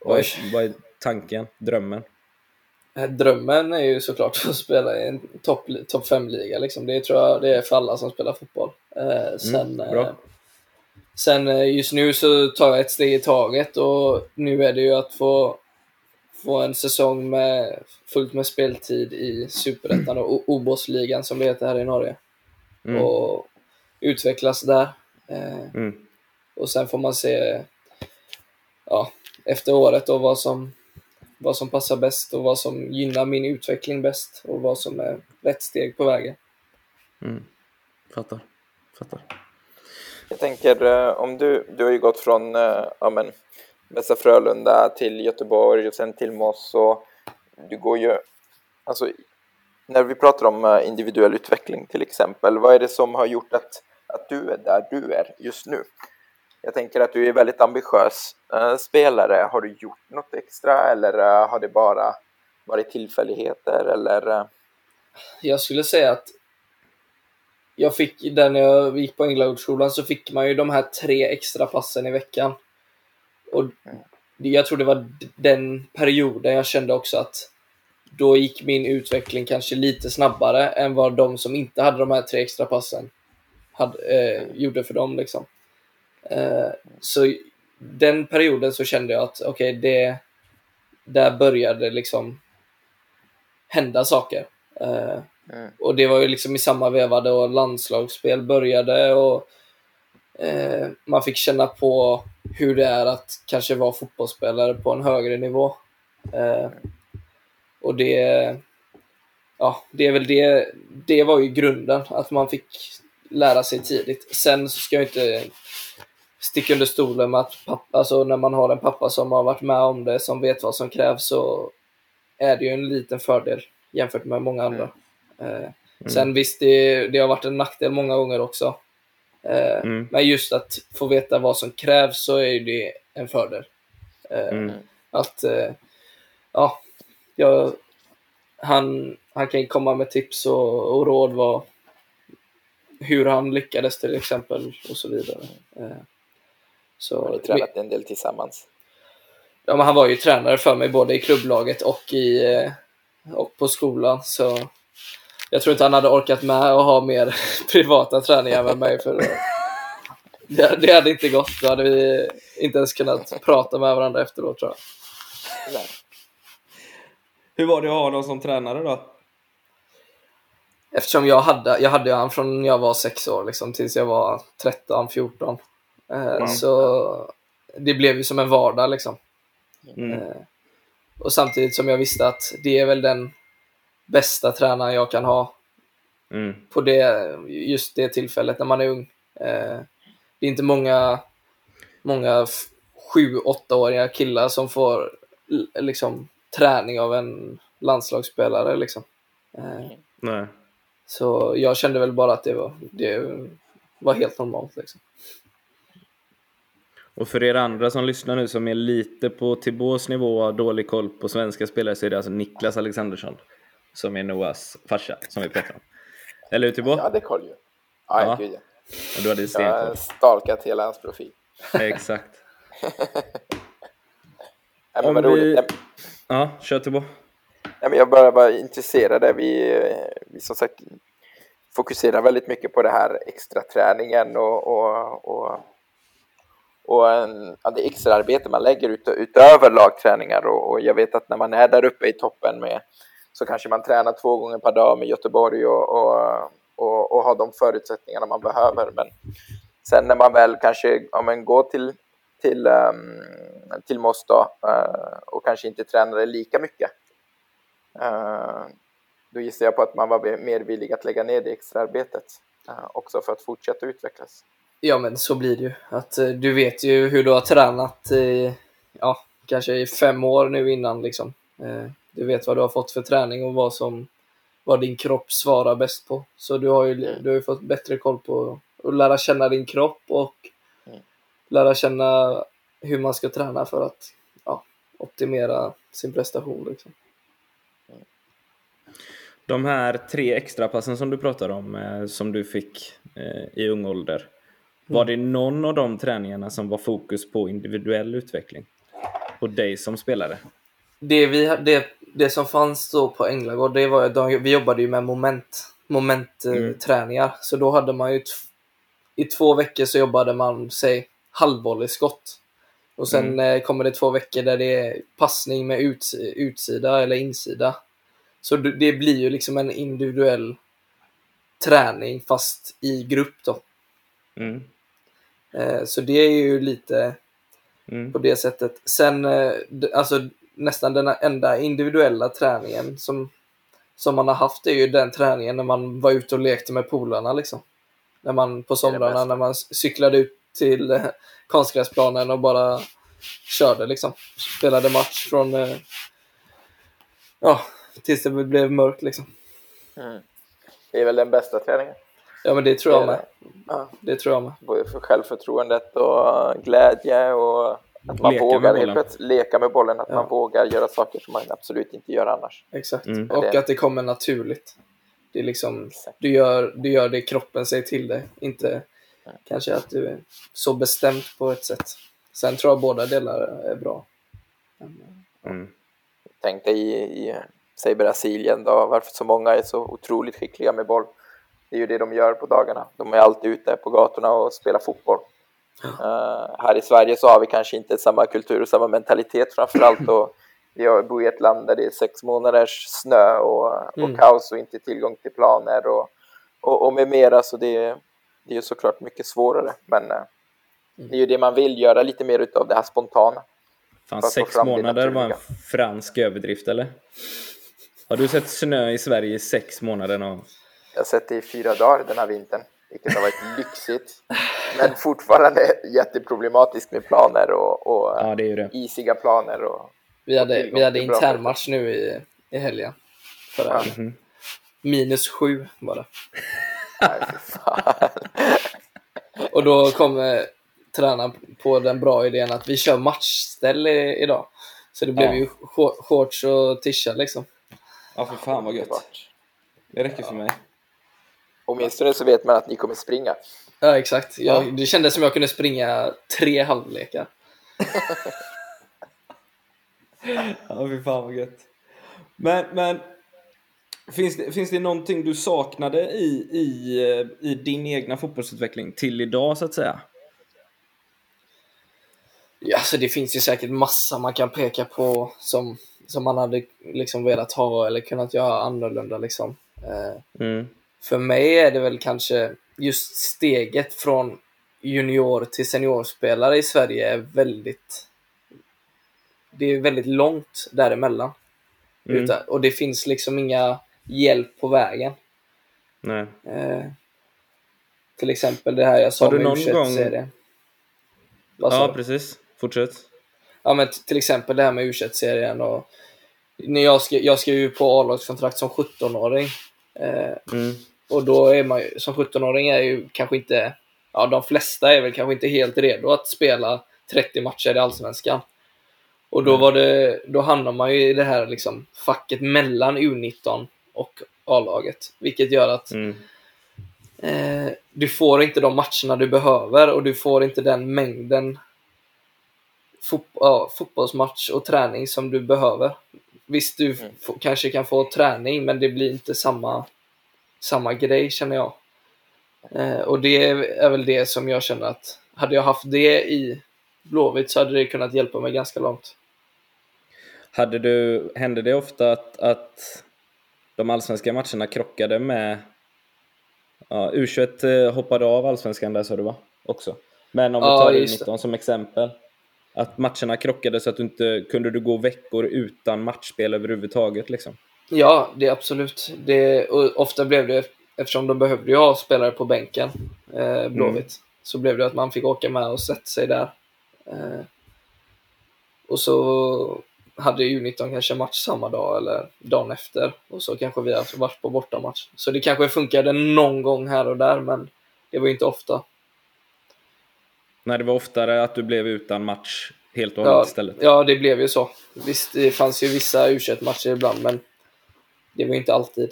Vad är, vad är tanken? Drömmen? Eh, Drömmen är ju såklart att spela i en topp top 5-liga. Liksom. Det tror jag det är för alla som spelar fotboll. Eh, sen, Mm, bra. eh, sen eh, just nu så tar jag ett steg i taget och nu är det ju att få, få en säsong med fullt med speltid i Superettan och Obos-ligan som det heter här i Norge. Mm. Och utvecklas där. Eh, Mm. och sen får man se ja, efter året då vad som, vad som passar bäst och vad som gynnar min utveckling bäst och vad som är rätt steg på vägen. Mm. Fattar. Fattar. Jag tänker eh, om du, du har ju gått från eh, ja, men, Västra Frölunda till Göteborg och sen till Moss och du går ju, alltså när vi pratar om eh, individuell utveckling till exempel, vad är det som har gjort att, att du är där du är just nu? Jag tänker att du är väldigt ambitiös eh, spelare. Har du gjort något extra eller eh, har det bara varit tillfälligheter eller? eh, Jag skulle säga att jag fick, där när jag gick på Änglagårdsskolan så fick man ju de här tre extra passen i veckan. Och det- jag tror det var den perioden jag kände också att då gick min utveckling kanske lite snabbare än vad de som inte hade de här tre extra passen hade, eh, gjorde för dem. Liksom. Eh, så den perioden så kände jag att okej, det där började liksom hända saker. Eh, Mm. och det var ju liksom i samma veva då landslagsspel började och eh, man fick känna på hur det är att kanske vara fotbollsspelare på en högre nivå. Eh, och det, ja, det är väl det, det var ju grunden, att man fick lära sig tidigt. Sen så ska jag inte sticka under stolen med att pappa, alltså när man har en pappa som har varit med om det, som vet vad som krävs, så är det ju en liten fördel jämfört med många andra. Eh, Sen visst, det, det har varit en nackdel många gånger också. Eh, Mm. Men just att få veta vad som krävs så är det en fördel. Eh, Mm. Att, ja, jag, han, han kan komma med tips och, och råd vad, hur han lyckades till exempel och så vidare. Eh, Har så, ni tränat en del tillsammans? ja, men han var ju tränare för mig både i klubblaget och, i, eh, och på skolan. Så jag tror inte han hade orkat med att ha mer privata träningar med mig. För det, det hade inte gått. Då hade vi inte ens kunnat prata med varandra efteråt tror jag. Nej. Hur var det att ha någon som tränare då? Eftersom jag hade, jag hade han från jag var sex år liksom, tills jag var 13, 14. Eh, Så det blev ju som en vardag liksom. Mm. Eh, och samtidigt som jag visste att det är väl den bästa tränaren jag kan ha Mm. på det, just det tillfället när man är ung. Eh, det är inte många, många f- sju, åttaåriga killar som får liksom, träning av en landslagsspelare. Liksom. Eh, Nej. så jag kände väl bara att det var, det var helt normalt. Liksom. Och för er andra som lyssnar nu som är lite på Tibos nivå och har dålig koll på svenska spelare så är det alltså Niklas Alexandersson som är Noahs farsa som vi pratar om. Eller hur Tibo? Jag hade koll ju. Ja, Ja. gud ja. Och du hade Jag stenkoll. har stalkat hela hans profil. Exakt. Nej, men vad roligt. vi- Ja, kör Tubo. Ja, men jag bara var intresserad. Där. Vi, eh, vi som sagt fokuserar väldigt mycket på det här extra träningen och, och, och, och en, ja, det extra arbete man lägger ut, utöver lagträningar. Och, och jag vet att när man är där uppe i toppen med så kanske man tränar två gånger per dag med Göteborg och, och, och, och har de förutsättningarna man behöver. Men sen när man väl kanske ja, men går till, till, um, till Moss då, eh, och kanske inte tränar lika mycket Eh, då gissar jag på att man var mer villig att lägga ner det extra arbetet eh, också för att fortsätta utvecklas. Ja, men så blir det ju. Att, du vet ju hur du har tränat i, ja, kanske i fem år nu innan. Liksom. Du vet vad du har fått för träning och vad, som, vad din kropp svarar bäst på. Så du har ju, du har ju fått bättre koll på att lära känna din kropp och Mm. lära känna hur man ska träna för att ja, optimera sin prestation. Liksom. De här tre extrapassen som du pratade om, eh, som du fick eh, i ung ålder. Var det någon av de träningarna som var fokus på individuell utveckling? På dig som spelare? Det, vi, det, det som fanns då på Änglagård, det var de, vi jobbade ju med moment, momentträningar. Mm. Så då hade man ju i två veckor så jobbade man, säg, halvvolleyskott. Och sen Mm. eh, kommer det två veckor där det är passning med uts, utsida eller insida. Så det, blir ju liksom en individuell träning fast i grupp då. Mm. Eh, så det är ju lite Mm. på det sättet. Sen, eh, alltså nästan den enda individuella träningen som, som man har haft är ju den träningen när man var ute och lekte med polarna liksom. När man på somrarna när man cyklade ut till eh, konstgräsplanen och bara körde liksom. Spelade match från, eh, ja, tills det blev mörkt liksom. Mm. Det är väl den bästa träningen. Ja men det tror jag Det är med. Ja, Det tror jag med. både för självförtroendet och glädje och att man Leka med vågar helt bollen. plötsligt leka med bollen, att Ja. man vågar göra saker som man absolut inte gör annars. Exakt. Mm. Och Det- att det kommer naturligt. Det är liksom, Exakt. du gör, du gör det kroppen säger till dig. Inte kanske att du är så bestämt på ett sätt. Sen tror jag båda delar är bra. Mm. Tänk dig i, i säg Brasilien då, varför så många är så otroligt skickliga med boll. Det är ju det de gör på dagarna. De är alltid ute på gatorna och spelar fotboll. Eh, här i Sverige så har vi kanske inte samma kultur och samma mentalitet framförallt. Och vi bor i ett land där det är sex månaders snö och, och Mm. kaos och inte tillgång till planer och, och, och med mera. Så det, det är ju såklart mycket svårare. Men eh, det är ju det man vill göra lite mer utav det här spontana. Fan, sex månader var en fransk överdrift, eller? Har du sett snö i Sverige i sex månader någon? Jag har sett det i fyra dagar den här vintern, vilket har varit lyxigt. Men fortfarande jätteproblematiskt med planer och, och Ja, det det. isiga planer. Och, Vi hade, tillgång vi hade internmatch nu i, i helgen. Förra Ja. helgen. Minus sju var det. Och då kom eh, tränaren på den bra idén att vi kör matchställ idag. Så det blev Ja. ju shor- shorts och tisha liksom. Ja, för fan vad Underbart. Det räcker för mig. Åtminstone så vet man att ni kommer springa. Ja, exakt. Jag, Ja. Det kändes som jag kunde springa tre halvlekar. Ja, fy fan vad gött. Men, men finns, det, finns det någonting du saknade i, i, eh, i din egna fotbollsutveckling till idag, så att säga? Ja, så det finns ju säkert massa man kan peka på som, som man hade liksom velat ha eller kunnat göra annorlunda. Liksom. Eh, Mm. för mig är det väl kanske just steget från junior till seniorspelare i Sverige är väldigt... Det är väldigt långt däremellan. Mm. Utan, och det finns liksom inga hjälp på vägen. Nej. Eh, till exempel det här jag sa Har du med någon gång- serien Ja, precis. Fortsätt. Ja, men till exempel det här med u serien och när jag, skrev, jag skrev ju på A-lagskontrakt som 17-åring. Eh, Mm. och då är man ju, som 17-åring är ju kanske inte, ja de flesta är väl kanske inte helt redo att spela 30 matcher i Allsvenskan. Och då var det, då hamnar man ju i det här liksom facket mellan U19 och A-laget. Vilket gör att Mm. eh, du får inte de matcherna du behöver och du får inte den mängden fot ja, fotbollsmatch och träning som du behöver. Visst, du Mm. kanske kan få träning, men det blir inte samma, samma grej känner jag. Eh, och det är väl det som jag känner att hade jag haft det i Blåvitt så hade det kunnat hjälpa mig ganska långt. Hade du, hände det ofta att, att de allsvenska matcherna krockade med... Ja, U21 eh, hoppade av allsvenskan där sa du va? Också. Men om vi Ja, tar just U19 som exempel. Att matcherna krockade så att du inte kunde du gå veckor utan matchspel överhuvudtaget liksom. Ja, det är absolut. Det, och ofta blev det, eftersom de behövde ju ha spelare på bänken, eh, Blåvitt, så blev det att man fick åka med och sätta sig där. Eh, och så hade U19 kanske match samma dag eller dagen efter och så kanske vi har varit på bortamatch. Så det kanske funkade någon gång här och där, men det var inte ofta. När det var oftare att du blev utan match helt och hållet Ja, istället. ja, det blev ju så. Visst, det fanns ju vissa u matcher ibland, men det var inte alltid.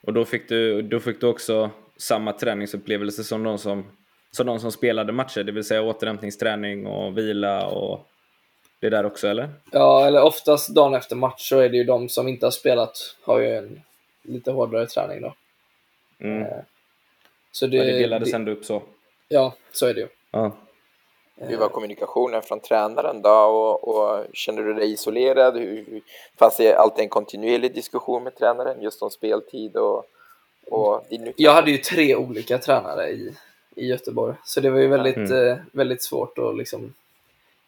Och då fick, du, då fick du också samma träningsupplevelse som de som, som de som spelade matcher, det vill säga återhämtningsträning och vila och det där också eller? Ja, eller oftast dagen efter match så är det ju de som inte har spelat har ju en lite hårdare träning då. Mm. Så det, Ja, det delades det, ändå upp så. Ja, så är det ju. Ja. Hur var kommunikationen från tränaren då? Och, och kände du dig isolerad? Hur, hur, fanns det alltid en kontinuerlig diskussion med tränaren just om speltid och, och din? Jag hade ju tre olika tränare i, i Göteborg, så det var ju väldigt, Mm. eh, väldigt svårt att liksom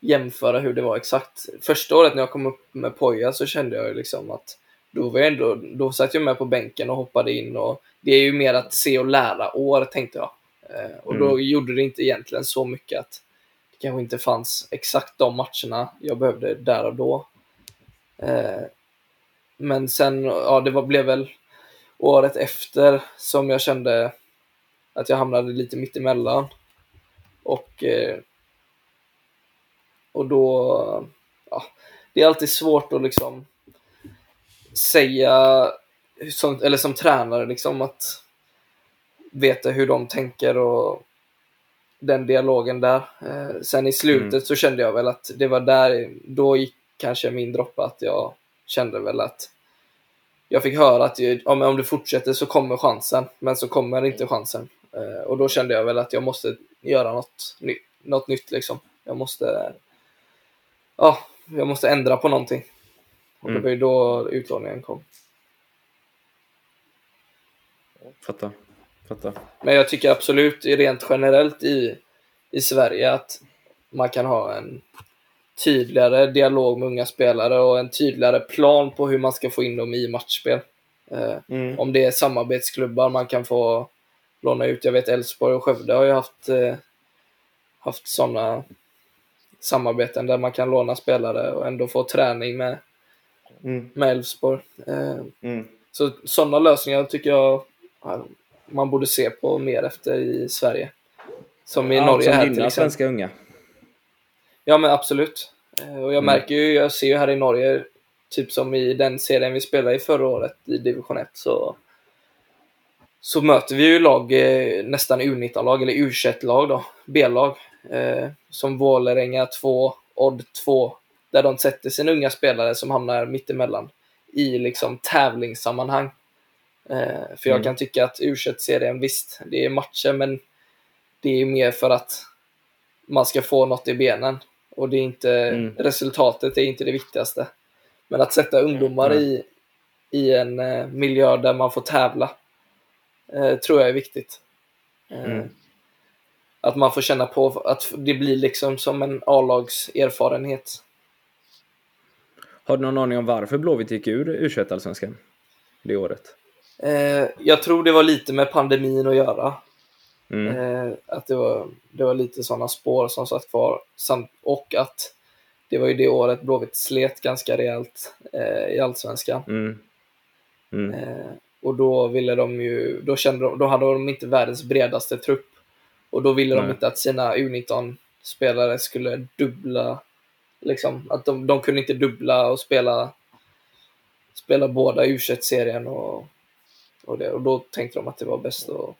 jämföra hur det var exakt. Första året när jag kom upp med Poja så kände jag ju liksom att då var jag ändå, då satt jag med på bänken och hoppade in och det är ju mer att se och lära år tänkte jag. Eh, och då Mm. gjorde det inte egentligen så mycket att det kanske inte fanns exakt de matcherna jag behövde där och då. Eh, men sen, ja det var, blev väl året efter som jag kände att jag hamnade lite mitt emellan. Och, eh, och då, ja, det är alltid svårt att liksom säga, som, eller som tränare, liksom att veta hur de tänker och den dialogen där. Eh, sen i slutet Mm. så kände jag väl att det var där, då gick kanske min droppe att jag kände väl att jag fick höra att ja, om du fortsätter så kommer chansen, men så kommer inte chansen. Eh, och då kände jag väl att jag måste göra något, ny, något nytt liksom. Jag måste, ja, jag måste ändra på någonting. Och det Mm. var ju då utlåningen kom. Fattar. Fattar. Men jag tycker absolut rent generellt i, i Sverige att man kan ha en tydligare dialog med unga spelare och en tydligare plan på hur man ska få in dem i matchspel. Eh, Mm. om det är samarbetsklubbar man kan få låna ut. Jag vet Elfsborg och Skövde har ju haft, eh, haft sådana samarbeten där man kan låna spelare och ändå få träning med, Mm. med Elfsborg. Eh, Mm. så sådana lösningar tycker jag ja, man borde se på mer efter i Sverige. Som i Allt Norge som här till exempel. svenska unga. Ja men absolut. Eh, Och jag Mm. märker ju, jag ser ju här i Norge, typ som i den serien vi spelade i förra året i division 1 så så möter vi ju lag, eh, nästan U19-lag eller U21-lag då, B-lag. Eh, som Vålerenga 2, Odd 2, där de sätter sina unga spelare som hamnar mittemellan i liksom tävlingssammanhang. Eh, för jag Mm. kan tycka att U21-serien, visst, det är matcher, men det är mer för att man ska få något i benen. Och det är inte, Mm. resultatet är inte det viktigaste. Men att sätta ungdomar Mm. i, i en eh, miljö där man får tävla eh, tror jag är viktigt. Eh, Mm. Att man får känna på att det blir liksom som en A-lags erfarenhet. Har du någon aning om varför Blåvitt gick ur U21-allsvenskan det året? Eh, jag tror det var lite med pandemin att göra. Mm. Eh, att det var, det var lite sådana spår som satt kvar. Samt, och att det var ju det året Blåvitt slet ganska rejält eh, i Allsvenskan. Mm. Mm. Och då ville de ju, då kände de, då hade de inte världens bredaste trupp. Och då ville de Nej. inte att sina U19-spelare skulle dubbla, liksom, att de, de kunde inte dubbla och spela, spela båda U21-serien och, och det. Och då tänkte de att det var bäst att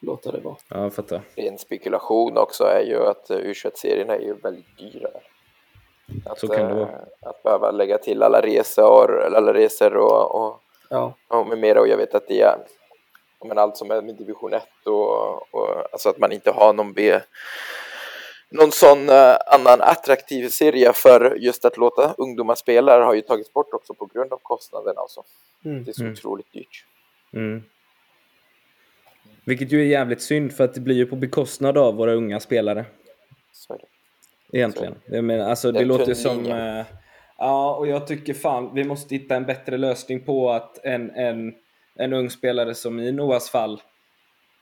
låta det vara. Ja, jag fattar. Ren spekulation också är ju att u serierna är ju väldigt dyra. Att, Så kan det vara. eh, att behöva lägga till alla resor, alla resor och, och, Ja, och med mera och jag vet att det är men allt som är med division 1 och, och alltså att man inte har någon B någon sån eh, annan attraktiv serie för just att låta ungdomar spela har ju tagits bort också på grund av kostnaderna och så. Mm. Det är så Mm. otroligt dyrt. Mm. Vilket ju är jävligt synd för att det blir ju på bekostnad av våra unga spelare. Så är det. Egentligen. Jag menar, alltså, det Den låter som... eh, ja, och jag tycker fan vi måste hitta en bättre lösning på att en, en, en ung spelare som i Noahs fall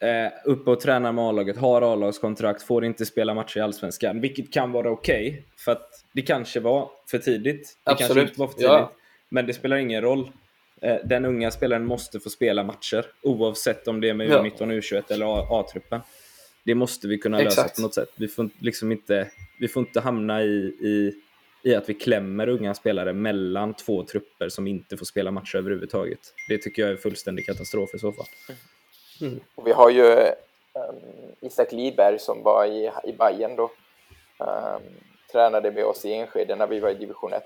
eh, uppe och tränar med A-laget, har A-lagskontrakt, får inte spela matcher i Allsvenskan. Vilket kan vara okej, för att det kanske var för tidigt. Det kanske Absolut, inte var för tidigt. ja. Men det spelar ingen roll. Eh, Den unga spelaren måste få spela matcher oavsett om det är med Ja. U19, U21 eller A-truppen. Det måste vi kunna lösa Exakt. på något sätt. Vi får liksom inte, vi får inte hamna i, i, i att vi klämmer unga spelare mellan två trupper som inte får spela matcher överhuvudtaget. Det tycker jag är fullständig katastrof i så fall. Och vi har ju um, Isak Lidberg som var i, i Bayern då. Um, tränade med oss i Enskede när vi var i division 1.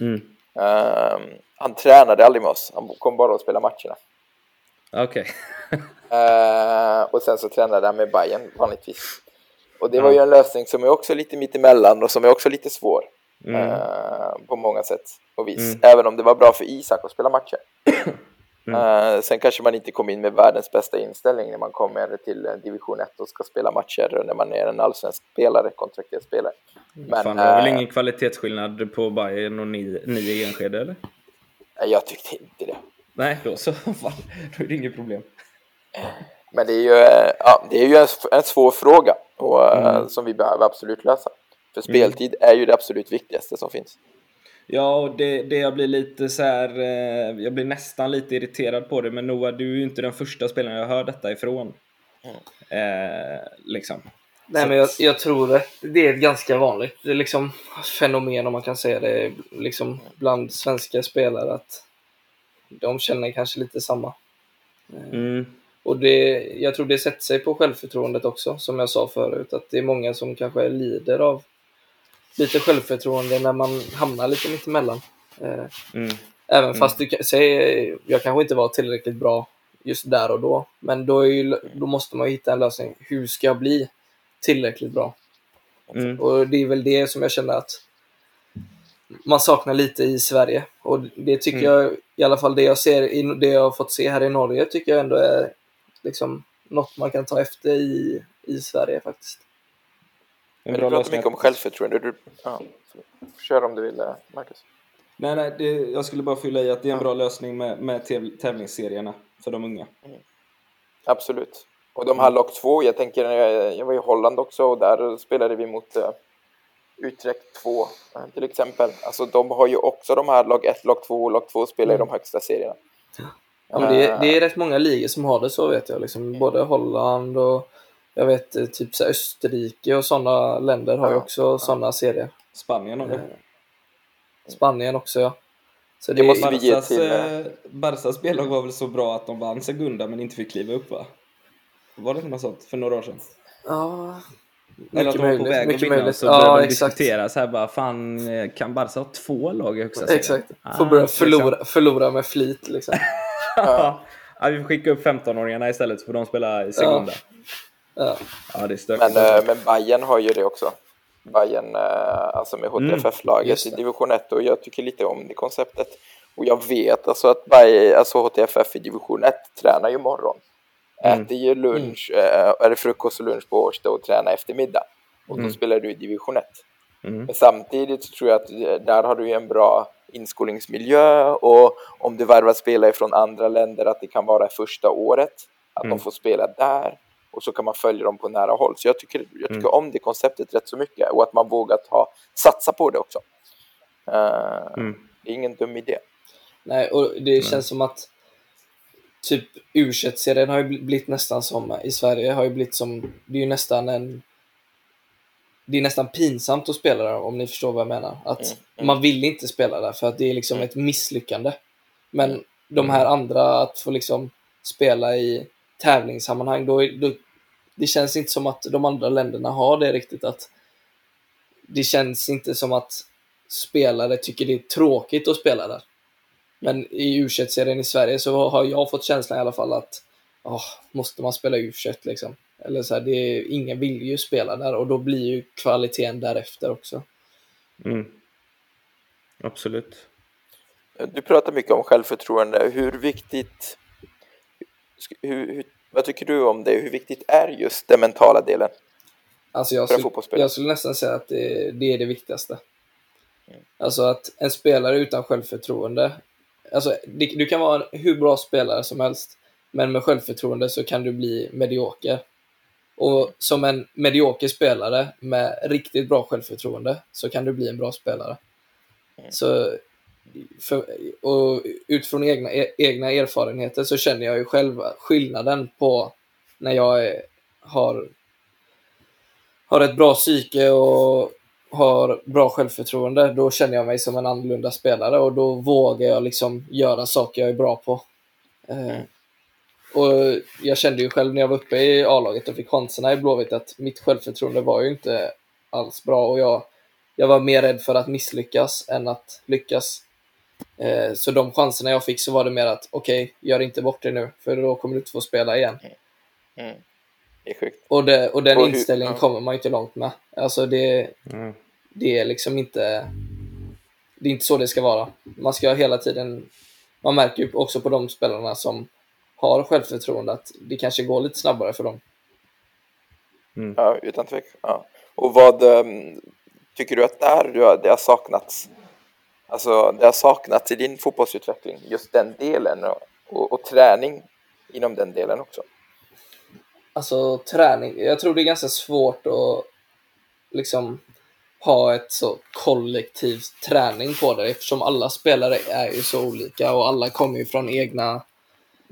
Mm. Um, han tränade aldrig med oss, han kom bara och spelade matcherna. Okej. Uh, och sen så tränade han med Bayern vanligtvis. Och det var ju en lösning som är också lite mittemellan och som är också lite svår. Mm. eh, på många sätt och vis. Mm. Även om det var bra för Isak att spela matcher. Mm. Eh, sen kanske man inte kom in med världens bästa inställning när man kommer till division 1 och ska spela matcher när man är en allsvensk spelare, kontrakterad spelare. Men Fan, det var väl eh, ingen kvalitetsskillnad på Bayern och ni, ni i Enskede eller? jag tyckte inte det. Nej, då så. Fan, då är det inget problem. Men det är ju, eh, ja, det är ju en, en svår fråga och, eh, Mm. som vi behöver absolut lösa. För speltid är ju det absolut viktigaste som finns. Ja, och det, det jag blir lite så här, eh, jag blir nästan lite irriterad på det, men Noah, du är ju inte den första spelaren jag hör detta ifrån. Eh, liksom. Nej, men jag, jag tror det. Det är ett ganska vanligt det är liksom, fenomen, om man kan säga det, liksom, bland svenska spelare. att De känner kanske lite samma. Mm. Och det, jag tror det sätter sig på självförtroendet också, som jag sa förut. Att det är många som kanske lider av lite självförtroende när man hamnar lite mittemellan. Eh, Mm. Även fast du kan säga, jag kanske inte var tillräckligt bra just där och då. Men då, är ju, då måste man ju hitta en lösning. Hur ska jag bli tillräckligt bra? Mm. Och det är väl det som jag känner att man saknar lite i Sverige. Och det tycker Mm. jag, i alla fall det jag ser, det jag har fått se här i Norge, tycker jag ändå är liksom något man kan ta efter i, i Sverige faktiskt. En bra du pratar mycket om självförtroende. Du, ja, kör om du vill, eh, Marcus. Nej, nej, det, jag skulle bara fylla i att det är en bra lösning med, med täv- tävlingsserierna för de unga. Absolut. Och de här lag 2, jag tänker, eh, jag var i Holland också och där spelade vi mot uh, Utrecht 2 eh, till exempel. Alltså de har ju också de här lag 1, lag 2 och lag 2 spelar i de högsta serierna. Ja, men det, Eh, det är rätt många ligor som har det så vet jag. Liksom, både Holland och jag vet eh, typ så Österrike och sådana länder har ju Ja, också sådana serier. Spanien har det. Eh, Spanien också ja. Så Det måste vi ge till, eh, Barsas spellag var väl så bra att de vann Segunda men inte fick kliva upp va? Var det något sånt för några år sedan? Ja, Eller att mycket de var på möjligt. väg att Mycket vinna möjligt. så började Ja, de exakt. diskutera så här bara fan kan Barca ha två lag i högsta serien? Exakt. Ah, Får börja liksom. förlora, förlora med flit liksom. ja, vi får skicka upp 15-åringarna istället så får de spela i Segunda. Ja. Ja, det är stökigt. Men, eh, men Bayern har ju det också. Bayern, eh, alltså med HTFF-laget just i division 1 och jag tycker lite om det konceptet. Och jag vet alltså att Bayern, alltså HTFF i division 1 tränar ju morgon. Mm. Äter ju lunch, eh, är det frukost och lunch på Årsta och tränar eftermiddag. Och då Mm. spelar du i division 1. Mm. Men samtidigt så tror jag att där har du ju en bra inskolningsmiljö och om du värvar spelare från andra länder att det kan vara första året, att Mm. de får spela där och så kan man följa dem på nära håll. Så jag tycker, jag tycker Mm. om det konceptet rätt så mycket och att man vågar ta, satsa på det också. Eh, Mm. Det är ingen dum idé. Nej, och det känns som att typ u serien har ju bl- blivit nästan som, i Sverige har ju blivit som, det är ju nästan en det är nästan pinsamt att spela där om ni förstår vad jag menar. Att Mm, mm. man vill inte spela där för att det är liksom Mm. ett misslyckande. Men de här andra, att få liksom spela i tävlingssammanhang, då, då det känns inte som att de andra länderna har det riktigt. att Det känns inte som att spelare tycker det är tråkigt att spela där. Men i u serien i Sverige så har jag fått känslan i alla fall att oh, måste man spela u liksom. Eller så här, det är, ingen vill ju spela där och då blir ju kvaliteten därefter också. Mm. Absolut. Du pratar mycket om självförtroende. Hur viktigt... Hur, hur, vad tycker du om det? Hur viktigt är just den mentala delen? Alltså jag, skulle, jag skulle nästan säga att det, det är det viktigaste. Mm. Alltså att en spelare utan självförtroende, alltså du kan vara en hur bra spelare som helst, men med självförtroende så kan du bli medioker. Och som en medioker spelare med riktigt bra självförtroende så kan du bli en bra spelare. Mm. Så för, och utifrån egna, e, egna erfarenheter så känner jag ju själv skillnaden på när jag är, har, har ett bra psyke och har bra självförtroende, då känner jag mig som en annorlunda spelare och då vågar jag liksom göra saker jag är bra på. Eh, och jag kände ju själv när jag var uppe i A-laget och fick chanserna i Blåvitt att mitt självförtroende var ju inte alls bra och jag, jag var mer rädd för att misslyckas än att lyckas. Eh, så de chanserna jag fick så var det mer att okej, okay, gör inte bort det nu, för då kommer du inte få spela igen. Mm. mm. Det är sjukt. Och, det, och den och inställningen hur, kommer man inte långt med. Alltså det, mm. det är liksom inte... Det är inte så det ska vara. Man ska hela tiden... Man märker ju också på de spelarna som har självförtroende att det kanske går lite snabbare för dem. Mm. Ja, utan tvekan. Ja. Och vad um, tycker du att där det har saknats Alltså det har saknats i din fotbollsutveckling, just den delen och, och, och, träning inom den delen också. Alltså träning, jag tror det är ganska svårt att liksom ha ett så kollektivt träning på det eftersom alla spelare är ju så olika och alla kommer ju från egna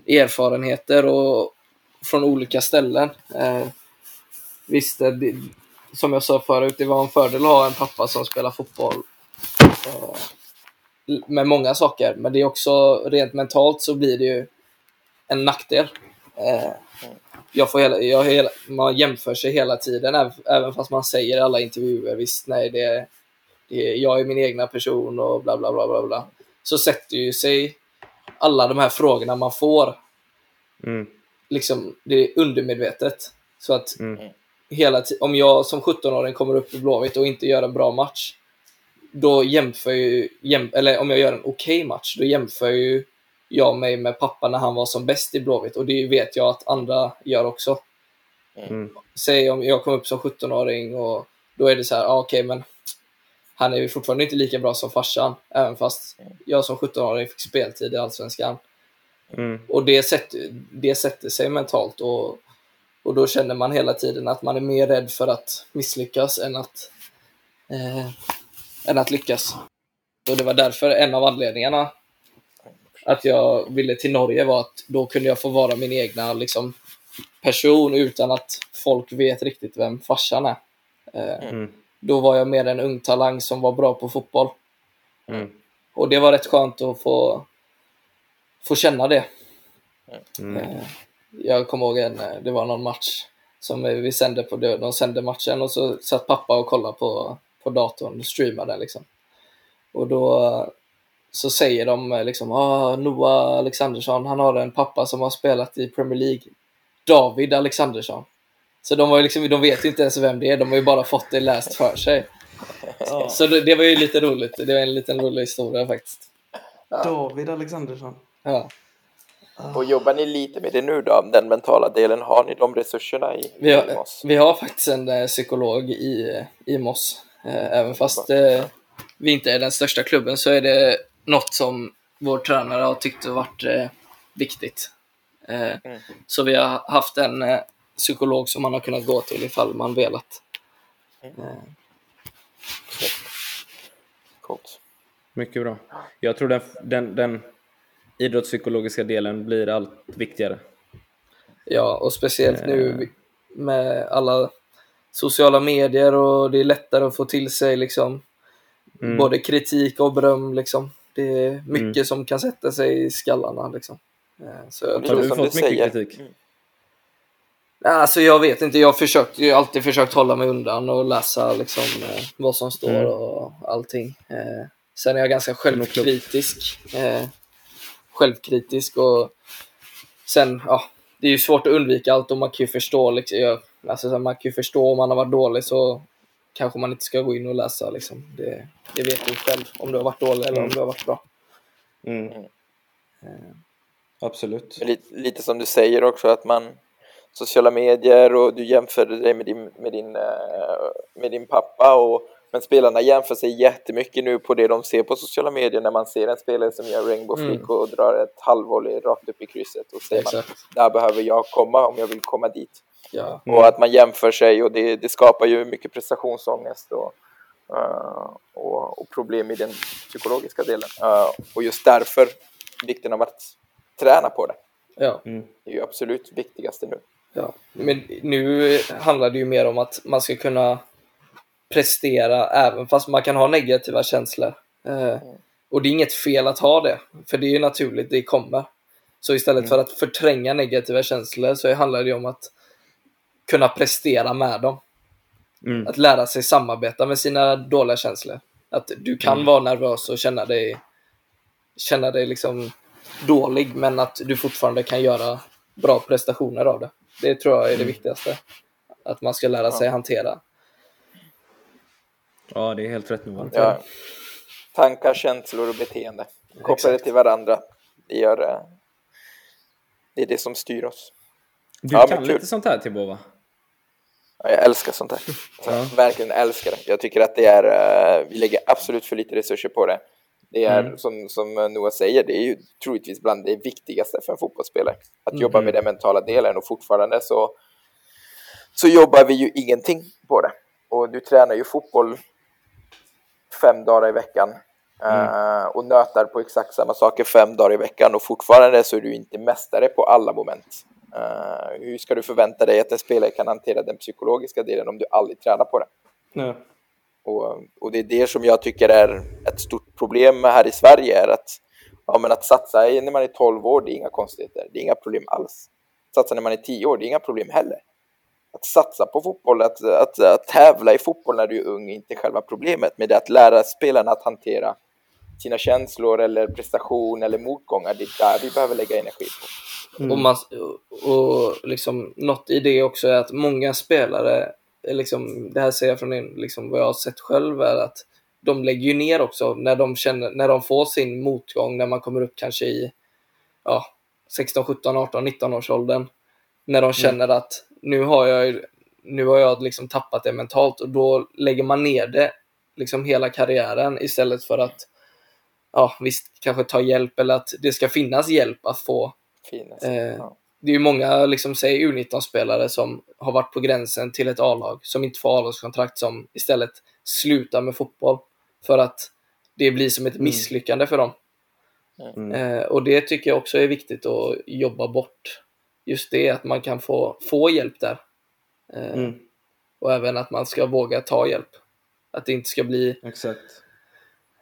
erfarenheter och från olika ställen. Eh, visst, eh, det, som jag sa förut, det var en fördel att ha en pappa som spelar fotboll eh, med många saker, men det är också rent mentalt så blir det ju en nackdel. Eh, jag får hela, jag hela, man jämför sig hela tiden, även fast man säger i alla intervjuer, visst, nej, det, det, jag är min egna person och bla bla bla bla bla. Så sätter ju sig alla de här frågorna man får, mm. liksom, det är undermedvetet. Så att mm. hela om jag som 17-åring kommer upp i Blåvitt och inte gör en bra match, då jämför ju, jäm, eller om jag gör en okej okay match, då jämför ju jag mig med pappa när han var som bäst i Blåvitt och det vet jag att andra gör också. Mm. Säg om jag kom upp som 17-åring och då är det så här, ah, okej okay, men han är ju fortfarande inte lika bra som farsan, även fast jag som 17-åring fick speltid i Allsvenskan. Mm. Och det sätter, det sätter sig mentalt och, och då känner man hela tiden att man är mer rädd för att misslyckas än att eh, än att lyckas. Och det var därför en av anledningarna att jag ville till Norge var att då kunde jag få vara min egna liksom, person utan att folk vet riktigt vem farsan är. Eh, mm. Då var jag mer en ung talang som var bra på fotboll. Mm. Och det var rätt skönt att få, få känna det. Mm. Eh, jag kommer ihåg en, det var någon match som vi sände på, de sände matchen och så satt pappa och kollade på på datorn och streamar den liksom. Och då så säger de liksom ah, Noah Alexandersson, han har en pappa som har spelat i Premier League. David Alexandersson. Så de, var liksom, de vet inte ens vem det är, de har ju bara fått det läst för sig. Ja. Så det, det, var ju lite roligt, det var en liten rolig historia faktiskt. Ja. David Alexandersson. Ja. Och jobbar ni lite med det nu då, den mentala delen? Har ni de resurserna i, vi har, i Moss? Vi har faktiskt en eh, psykolog i, i Moss Eh, även fast eh, vi inte är den största klubben så är det något som vår tränare har tyckt har varit eh, viktigt. Mm. Så vi har haft en psykolog som man har kunnat gå till ifall man velat. Mm. Coolt. Mycket bra. Jag tror den, den, den idrottspsykologiska delen blir allt viktigare. Ja, och speciellt nu med alla sociala medier och det är lättare att få till sig liksom mm. både kritik och beröm liksom. Det är mycket mm. som kan sätta sig i skallarna liksom. Eh, så Har du fått mycket säger. kritik? Mm. Alltså jag vet inte, jag har alltid försökt hålla mig undan och läsa liksom, eh, vad som står mm. och allting. Eh, sen är jag ganska självkritisk. Eh, självkritisk och sen, ja, det är ju svårt att undvika allt och man kan ju förstå, liksom, jag, alltså, man kan ju förstå om man har varit dålig så kanske man inte ska gå in och läsa. Liksom. Det, det vet du själv om du har varit dålig eller mm. om du har varit bra. Mm. Eh. Absolut. Lite, lite som du säger också att man sociala medier och du jämför dig med din, med din, eh, med din pappa och men spelarna jämför sig jättemycket nu på det de ser på sociala medier när man ser en spelare som gör rainbow flick mm. och drar ett halvvolley rakt upp i krysset och säger Exakt. man där behöver jag komma om jag vill komma dit. Ja. Mm. Och att man jämför sig och det, det skapar ju mycket prestationsångest och, uh, och, och, problem i den psykologiska delen. Uh, och just därför vikten av att träna på det. Ja. Mm. Det är ju absolut viktigaste nu. Ja. Men nu handlar det ju mer om att man ska kunna prestera även fast man kan ha negativa känslor. Eh, och det är inget fel att ha det, för det är ju naturligt, det kommer. Så istället mm. för att förtränga negativa känslor så handlar det om att kunna prestera med dem. Mm. Att lära sig samarbeta med sina dåliga känslor. Att du kan mm. vara nervös och känna dig, känna dig liksom dålig, men att du fortfarande kan göra bra prestationer av det. Det tror jag är det mm. viktigaste. Att man ska lära sig ja. hantera. Ja, det är helt rätt nu. Ja. Tankar, känslor och beteende. Kopplade till varandra. Det, gör, eh, det är det som styr oss. Du ja, kan lite sånt här Tibbo va? Ja, jag älskar sånt här. Ja. Verkligen älskar det. Jag tycker att det är, eh, vi lägger absolut för lite resurser på det. Det är mm. som, som Noah säger, det är ju troligtvis bland det viktigaste för en fotbollsspelare. Att mm. jobba med den mentala delen och fortfarande så, så jobbar vi ju ingenting på det. Och du tränar ju fotboll fem dagar i veckan mm. uh, och nötar på exakt samma saker fem dagar i veckan och fortfarande så är du inte mästare på alla moment. Uh, hur ska du förvänta dig att en spelare kan hantera den psykologiska delen om du aldrig tränar på det? Mm. Och, och, det är det som jag tycker är ett stort problem här i Sverige, är att, ja, men att satsa när man är 12 år, det är inga konstigheter, det är inga problem alls. Satsa när man är 10 år, det är inga problem heller. Att satsa på fotboll, att, att, att tävla i fotboll när du är ung är inte själva problemet, men det är att lära spelarna att hantera sina känslor eller prestation eller motgångar, det är där vi behöver lägga energi på. Mm. Och, man, och liksom, något i det också är att många spelare liksom, det här ser jag från en, liksom, vad jag har sett själv, är att de lägger ju ner också när de, känner, när de får sin motgång, när man kommer upp kanske i ja, 16, 17, 18, 19 års åldern. När de mm. känner mm. att nu har jag, nu har jag liksom tappat det mentalt och då lägger man ner det liksom hela karriären istället för att ja, visst kanske ta hjälp eller att det ska finnas hjälp att få. Finnas, eh, ja det är ju många, liksom, säg U19-spelare som har varit på gränsen till ett A-lag, som inte får A-lagskontrakt, som istället slutar med fotboll för att det blir som ett mm. misslyckande för dem. Mm. Eh, och det tycker jag också är viktigt att jobba bort. Just det, att man kan få, få hjälp där. Eh, mm. Och även att man ska våga ta hjälp. Att det inte ska bli Exakt.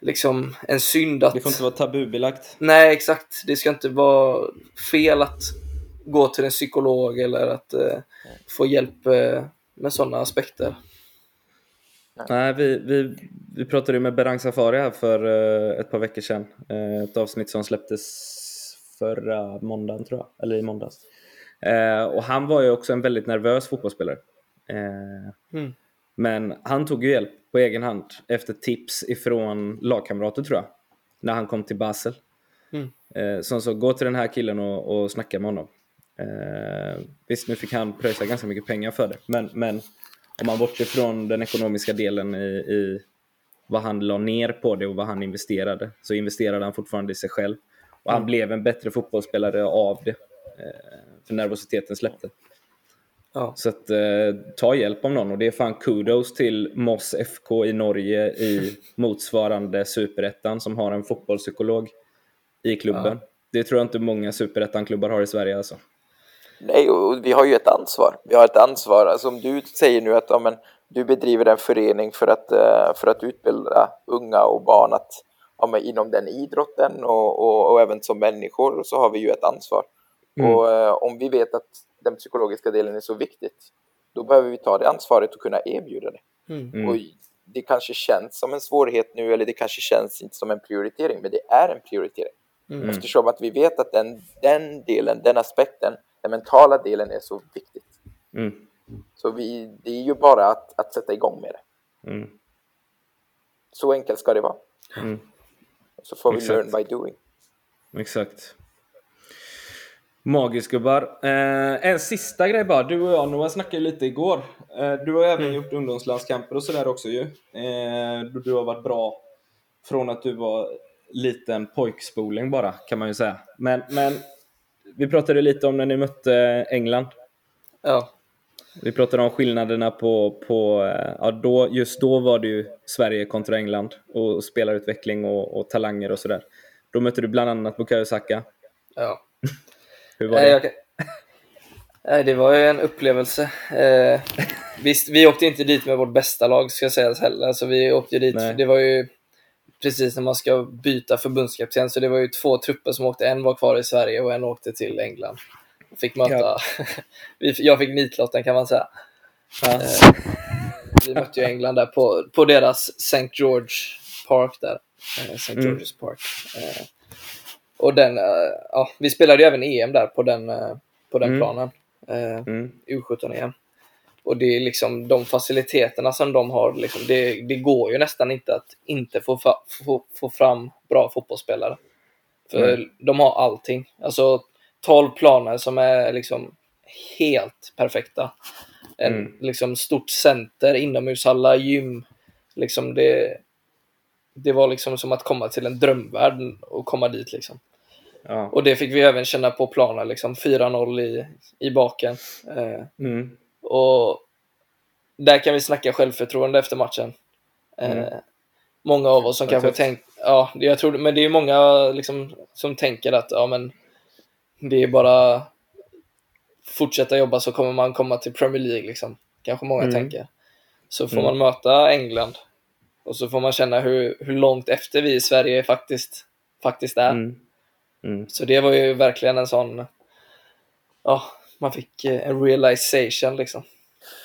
Liksom en synd att... Det får inte vara tabubelagt. Nej, exakt. Det ska inte vara fel att gå till en psykolog eller att eh, få hjälp eh, med sådana aspekter. Nej, vi, vi, vi pratade ju med Berang Safari här för eh, ett par veckor sedan. Eh, ett avsnitt som släpptes förra måndagen tror jag, eller i måndags. Eh, och han var ju också en väldigt nervös fotbollsspelare. Eh, mm. Men han tog ju hjälp på egen hand efter tips ifrån lagkamrater tror jag. När han kom till Basel. Mm. Eh, som så, gå till den här killen och, och snacka med honom. Eh, visst, nu fick han pröjsa ganska mycket pengar för det, men, men om man bortser från den ekonomiska delen i, i vad han la ner på det och vad han investerade, så investerade han fortfarande i sig själv. Och han mm. blev en bättre fotbollsspelare av det, eh, för nervositeten släppte. Ja. Så att, eh, ta hjälp av någon och det är fan kudos till Moss FK i Norge i motsvarande superettan som har en fotbollspsykolog i klubben. Ja. Det tror jag inte många superettan-klubbar har i Sverige alltså. Nej, och vi har ju ett ansvar. Vi har ett ansvar, alltså om du säger nu att ja, men, du bedriver en förening för att, eh, för att utbilda unga och barn att, ja, men, inom den idrotten och, och, och även som människor så har vi ju ett ansvar. Mm. Och eh, om vi vet att den psykologiska delen är så viktigt, då behöver vi ta det ansvaret och kunna erbjuda det. Mm. mm. Och det kanske känns som en svårighet nu, eller det kanske känns inte som en prioritering, men det är en prioritering. Mm. Eftersom att vi vet att den, den delen, den aspekten, den mentala delen är så viktigt. Mm. Så vi, det är ju bara att, att sätta igång med det. Mm. Så enkelt ska det vara. Mm. Så får vi Exakt. learn by doing. Exakt. Magiskt gubbar. Eh, en sista grej bara. Du och jag, Noah, snackade lite igår. Eh, du har även mm. gjort ungdomslandskamper och sådär också ju. Eh, du har varit bra från att du var liten pojkspoling bara, kan man ju säga. Men, men vi pratade lite om när ni mötte England. Ja. Vi pratade om skillnaderna på, på eh, ja, då, just då var det ju Sverige kontra England och spelarutveckling och, och talanger och sådär. Då mötte du bland annat Bukayo Saka. Ja. Hur var det? Nej, det var ju en upplevelse. Eh, visst, vi åkte inte dit med vårt bästa lag ska sägas heller, så vi åkte dit, Nej. det var ju precis när man ska byta förbundskapten, så det var ju två trupper som åkte, en var kvar i Sverige och en åkte till England. Fick möta, ja. jag fick nitlotten kan man säga. Ja. Eh, vi mötte ju England där på, på deras St. George Park där. Eh, St. Mm. George's Park. Eh, och den, ja, vi spelade ju även EM där på den, på den mm. planen. Mm. U17-EM. Och det är liksom de faciliteterna som de har, liksom, det, det går ju nästan inte att inte få, få, få fram bra fotbollsspelare. För mm. de har allting. Alltså 12 planer som är liksom helt perfekta. En mm. liksom stort center, inomhushallar, gym. Liksom det, det var liksom som att komma till en drömvärld och komma dit liksom. Ja. Och det fick vi även känna på planen, liksom 4-0 i, i baken. Eh, mm. Och där kan vi snacka självförtroende efter matchen. Eh, mm. många av oss som kanske tänkt, ja, jag tror, men det är många liksom, som tänker att ja, men det är bara fortsätta jobba så kommer man komma till Premier League liksom. Kanske många mm. tänker. Så får mm. man möta England och så får man känna hur, hur långt efter vi i Sverige faktiskt, faktiskt är. Mm. mm. Så det var ju verkligen en sån, ja, man fick eh, en realization liksom.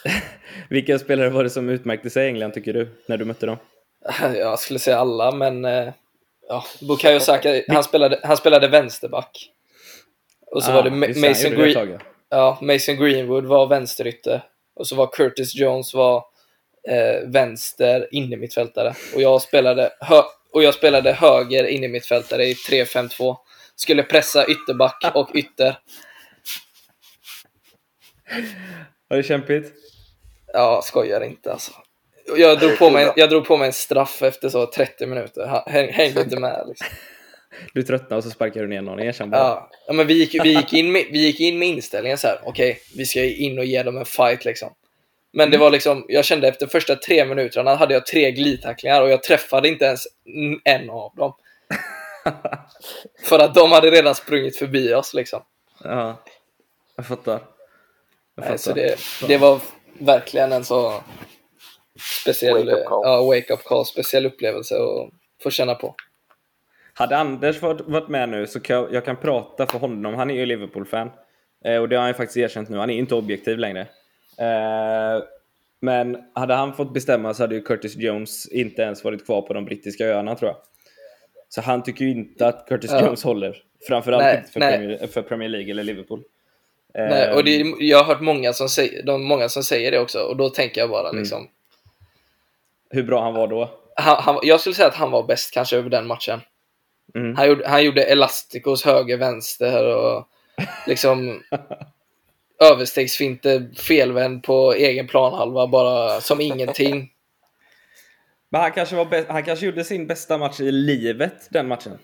Vilka spelare var det som utmärkte sig i England tycker du, när du mötte dem? Jag skulle säga alla, men eh, ja, Bukayo Saka, han spelade, han spelade vänsterback. Och så ah, var det Ma Mason, Green ja, Mason Greenwood var vänsterytter. Och så var Curtis Jones var eh, vänster innermittfältare. Och jag spelade, och jag spelade höger innermittfältare i 3-5-2. Skulle pressa ytterback och ytter. Var det kämpigt? Ja, skojar inte alltså. Jag drog, på mig, jag drog på mig en straff efter så 30 minuter. Hängde inte med liksom. Du tröttnade och så sparkade du ner någon, erkänn bara. Ja, ja men vi gick, vi, gick in med, vi gick in med inställningen så här, okej, okay, vi ska in och ge dem en fight liksom. Men det mm. var liksom, jag kände efter första tre minuterna hade jag tre glidtacklingar och jag träffade inte ens en av dem. För att de hade redan sprungit förbi oss liksom. Ja, jag fattar. Jag fattar. Nej, så det, det var verkligen en så speciell wake-up call. Ja, wake call, speciell upplevelse att få känna på. Hade Anders varit med nu så kan jag, jag kan prata för honom. Han är ju Liverpool-fan. Eh, och det har han ju faktiskt erkänt nu. Han är inte objektiv längre. Eh, men hade han fått bestämma så hade ju Curtis Jones inte ens varit kvar på de brittiska öarna tror jag. Så han tycker ju inte att Curtis ja. Jones håller. Framförallt nej, inte för Premier, för, Premier, League eller Liverpool. Nej, och det, jag har hört många som, säger, de, många som säger det också och då tänker jag bara mm. liksom... Hur bra han var då? Han, han, jag skulle säga att han var bäst kanske över den matchen. Mm. Han, gjorde, han gjorde elastikos höger, vänster och liksom överstegsfinter felvänd på egen planhalva bara som ingenting. Men han kanske, var han kanske gjorde sin bästa match i livet den matchen.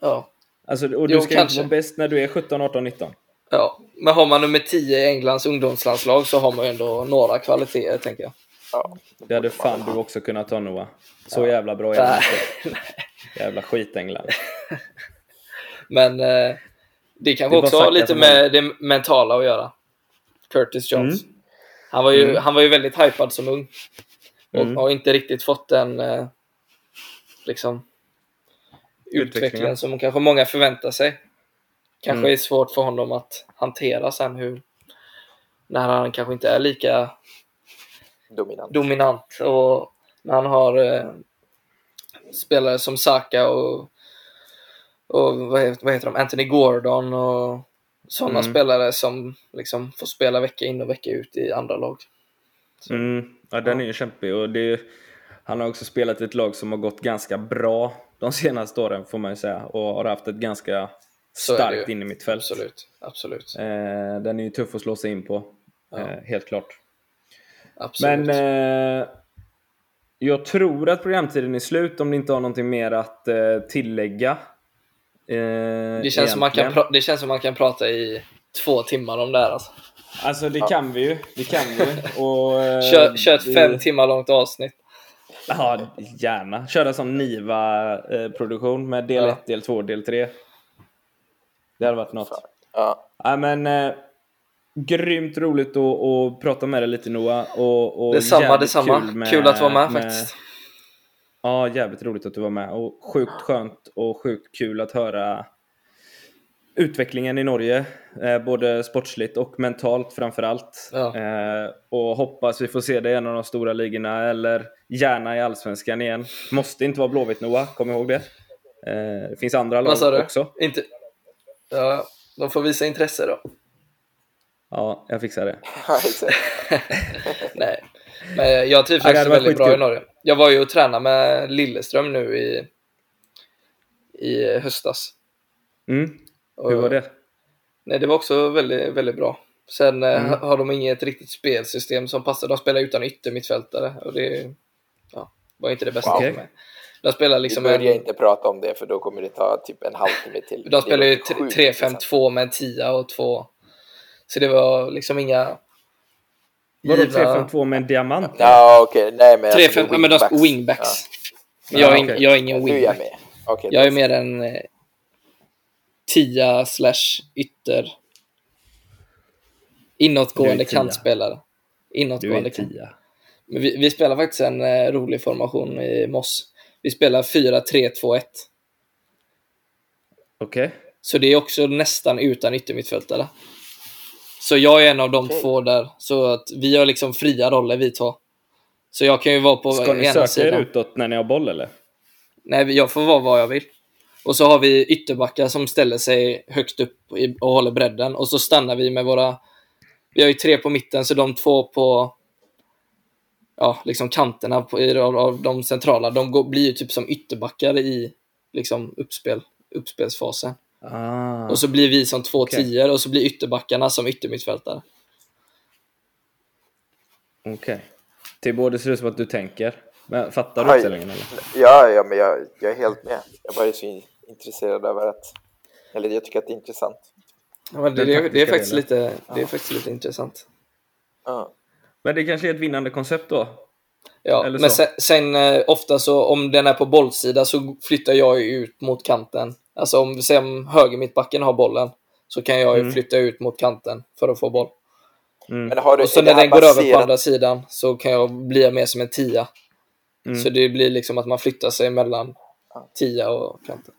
Ja. Alltså, och du jo, ska kanske. inte vara bäst när du är 17, 18, 19. Ja, men har man nummer 10 i Englands ungdomslandslag så har man ju ändå några kvaliteter tänker jag. Ja. Det hade fan du också kunnat ta Noah. Så ja. jävla bra är inte. Jävla skitänglar. Men eh, det kanske det också har lite med det mentala att göra. Curtis Jones. Mm. Han, var ju, mm. han var ju väldigt hypad som ung. Och mm. har inte riktigt fått den eh, liksom, utvecklingen som kanske många förväntar sig. kanske Mm. är svårt för honom att hantera sen hur när han kanske inte är lika Dominant. dominant och när han har eh, spelare som Saka och, och vad, heter, vad heter de, Anthony Gordon och sådana Mm. spelare som liksom får spela vecka in och vecka ut i andra lag. Mm, ja, den är ju kämpig och det, han har också spelat i ett lag som har gått ganska bra de senaste åren får man ju säga och har haft ett ganska starkt in i mitt fält. Absolut, absolut. Eh, den är ju tuff att slå sig in på, Ja. eh, helt klart. absolut. Men eh, jag tror att programtiden är slut om ni inte har någonting mer att eh, tillägga. Eh, det, känns som man kan det känns som man kan prata i två timmar om det här. Alltså. Alltså det kan vi ju. Det kan vi. Och, eh, Kör, kör ett vi- fem timmar långt avsnitt. Ja, gärna. Köra som Niva-produktion med del Ja. 1, del 2, del 3. Det hade varit något. Ja. Ja, men, eh, grymt roligt att, att prata med dig lite Noah. Och, och Detsamma, detsamma. Kul, att vara med, faktiskt. Ja, jävligt roligt att du var med. Och sjukt skönt och sjukt kul att höra utvecklingen i Norge. Eh, både sportsligt och mentalt framför allt. Ja. Eh, och hoppas vi får se dig i en av de stora ligorna eller gärna i Allsvenskan igen. Måste inte vara Blåvitt Noah, kom ihåg det. Eh, det finns andra lag också. Inte... Ja, de får visa intresse då. Ja, jag fixar det. Nej. Men jag trivs faktiskt väldigt bra i skitkul. Norge. Jag var ju och tränade med Lilleström nu i, i höstas. Mm. Och- Hur var det? Nej, det var också väldigt, väldigt bra. Sen eh, Mm. har de inget riktigt spelsystem som passar. De spelar utan yttermittfältare och det ja, var inte det bästa Wow. för mig. De spelar Vi liksom börjar en, inte prata om det för då kommer det ta typ en halvtimme till. de spelar ju Det låter sjukt tre- intressant. 3-5-2 med en 10 och två. Så det var liksom inga Vadå givna- 3-5-2 med en diamant? Ja, okej. Nej, men... Tre, alltså, fem, ja, men wingbacks. wingbacks. Ja. Jag, är okej. jag är ingen Nu är jag wingback. med. Okej, Jag är mer en eh, tia slash ytter. Inåtgående Du kantspelare. Du Inåtgående kant. tia. Men vi, vi spelar faktiskt en eh, rolig formation i Moss. Vi spelar 4-3-2-1. Okej. Så det är också nästan utan yttermittfältare. Så jag är en av de Okej. två där. Så att vi har liksom fria roller vi två. Så jag kan ju vara på Ska ni ena söka er sidan. utåt när ni har boll eller? Nej, jag får vara vad jag vill. Och så har vi ytterbackar som ställer sig högt upp och håller bredden. Och så stannar vi med våra... Vi har ju tre på mitten, så de två på ja, liksom kanterna på, i, av, av de centrala, de går, blir ju typ som ytterbackar i liksom uppspel, uppspelsfasen. Ah. Och så blir vi som två Okej. tior och så blir ytterbackarna som yttermittfältare. Okej. Tibor, det ser ut som att du tänker. Men fattar du Oj. uppställningen eller? Ja, ja, men jag, jag är helt med. Jag bara är så in- intresserad över att... Eller jag tycker att det är intressant. Ja, men det, det, är- det, är faktiskt lite, det är faktiskt lite intressant. Ja. Men det kanske är ett vinnande koncept då? Ja, Eller men så. sen, sen eh, ofta så om den är på bollsida så flyttar jag ut mot kanten. Alltså om, säg om högermittbacken har bollen så kan jag ju Mm. flytta ut mot kanten för att få boll. Mm. Men har du, Och så när den går över på andra sidan så kan jag bli mer som en tia. Mm. Så det blir liksom att man flyttar sig mellan tia och kanten.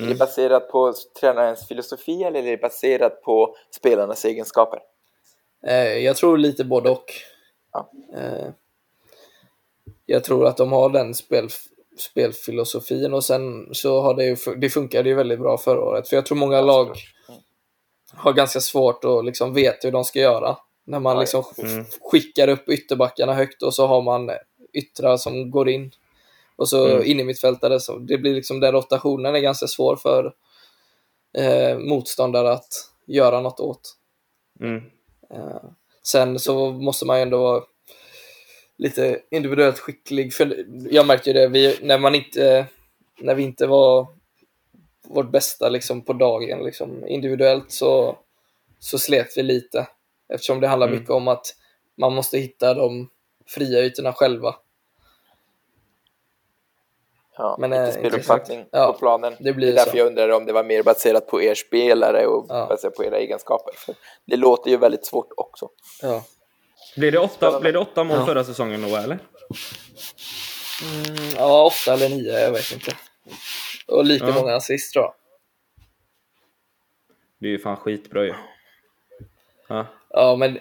Är det baserat på tränarens filosofi eller är det baserat på spelarnas egenskaper? Eh, jag tror lite både och. Ja. Eh, jag tror att de har den spel, spelfilosofin och sen så har det ju, det funkade ju väldigt bra förra året. För jag tror många lag har ganska svårt att liksom veta hur de ska göra. När man liksom Mm. skickar upp ytterbackarna högt och så har man yttrar som går in. Och så Mm. in i mittfältare. Så det blir liksom den rotationen är ganska svår för eh, motståndare att göra något åt. Mm. Eh, sen så måste man ju ändå vara lite individuellt skicklig. För jag märkte ju det, vi, när, man inte, när vi inte var vårt bästa liksom, på dagen liksom, individuellt så, så slet vi lite. Eftersom det handlar Mm. mycket om att man måste hitta de fria ytorna själva. Ja, Men, lite eh, speluppfattning. Ja, på planen. det blir det är därför så. jag undrar om det var mer baserat på er spelare och Ja. baserat på era egenskaper. För det låter ju väldigt svårt också. Ja. Blir, det åtta, blir det åtta mål Ja. förra säsongen Noah, eller? Mm, ja, åtta eller nio, jag vet inte. Och lika Ja. många assist tror jag. Det är ju fan skitbra ju. Ja. ja, men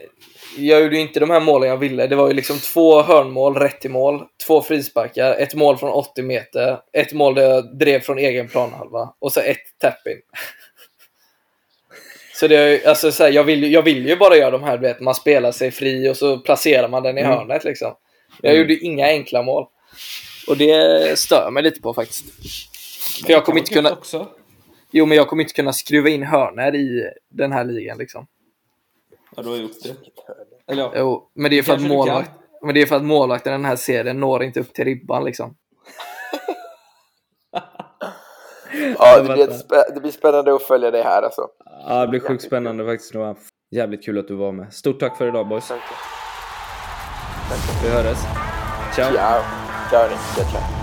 jag gjorde ju inte de här målen jag ville. Det var ju liksom två hörnmål rätt i mål, två frisparkar, ett mål från 80 meter, ett mål där jag drev från egen planhalva och så ett tap-in. Så det är, alltså, så här, jag, vill, jag vill ju bara göra de här, du vet, man spelar sig fri och så placerar man den i mm. hörnet liksom. Jag mm. gjorde inga enkla mål. Och det stör mig lite på faktiskt. För jag kommer inte kunna... Också. Jo, men jag kommer inte kunna skruva in hörner i den här ligan liksom. Ja, du har gjort det. Eller ja. Jo, men det är för att målvakt, men det är för att målvakten i den här serien når inte upp till ribban liksom. Ja, det blir, det blir spännande att följa dig här alltså. Ja, det blir sjukt spännande faktiskt. Noah. Jävligt kul att du var med. Stort tack för idag boys. Tack. Vi hörs. Ciao. Ciao. Ciao. Ciao.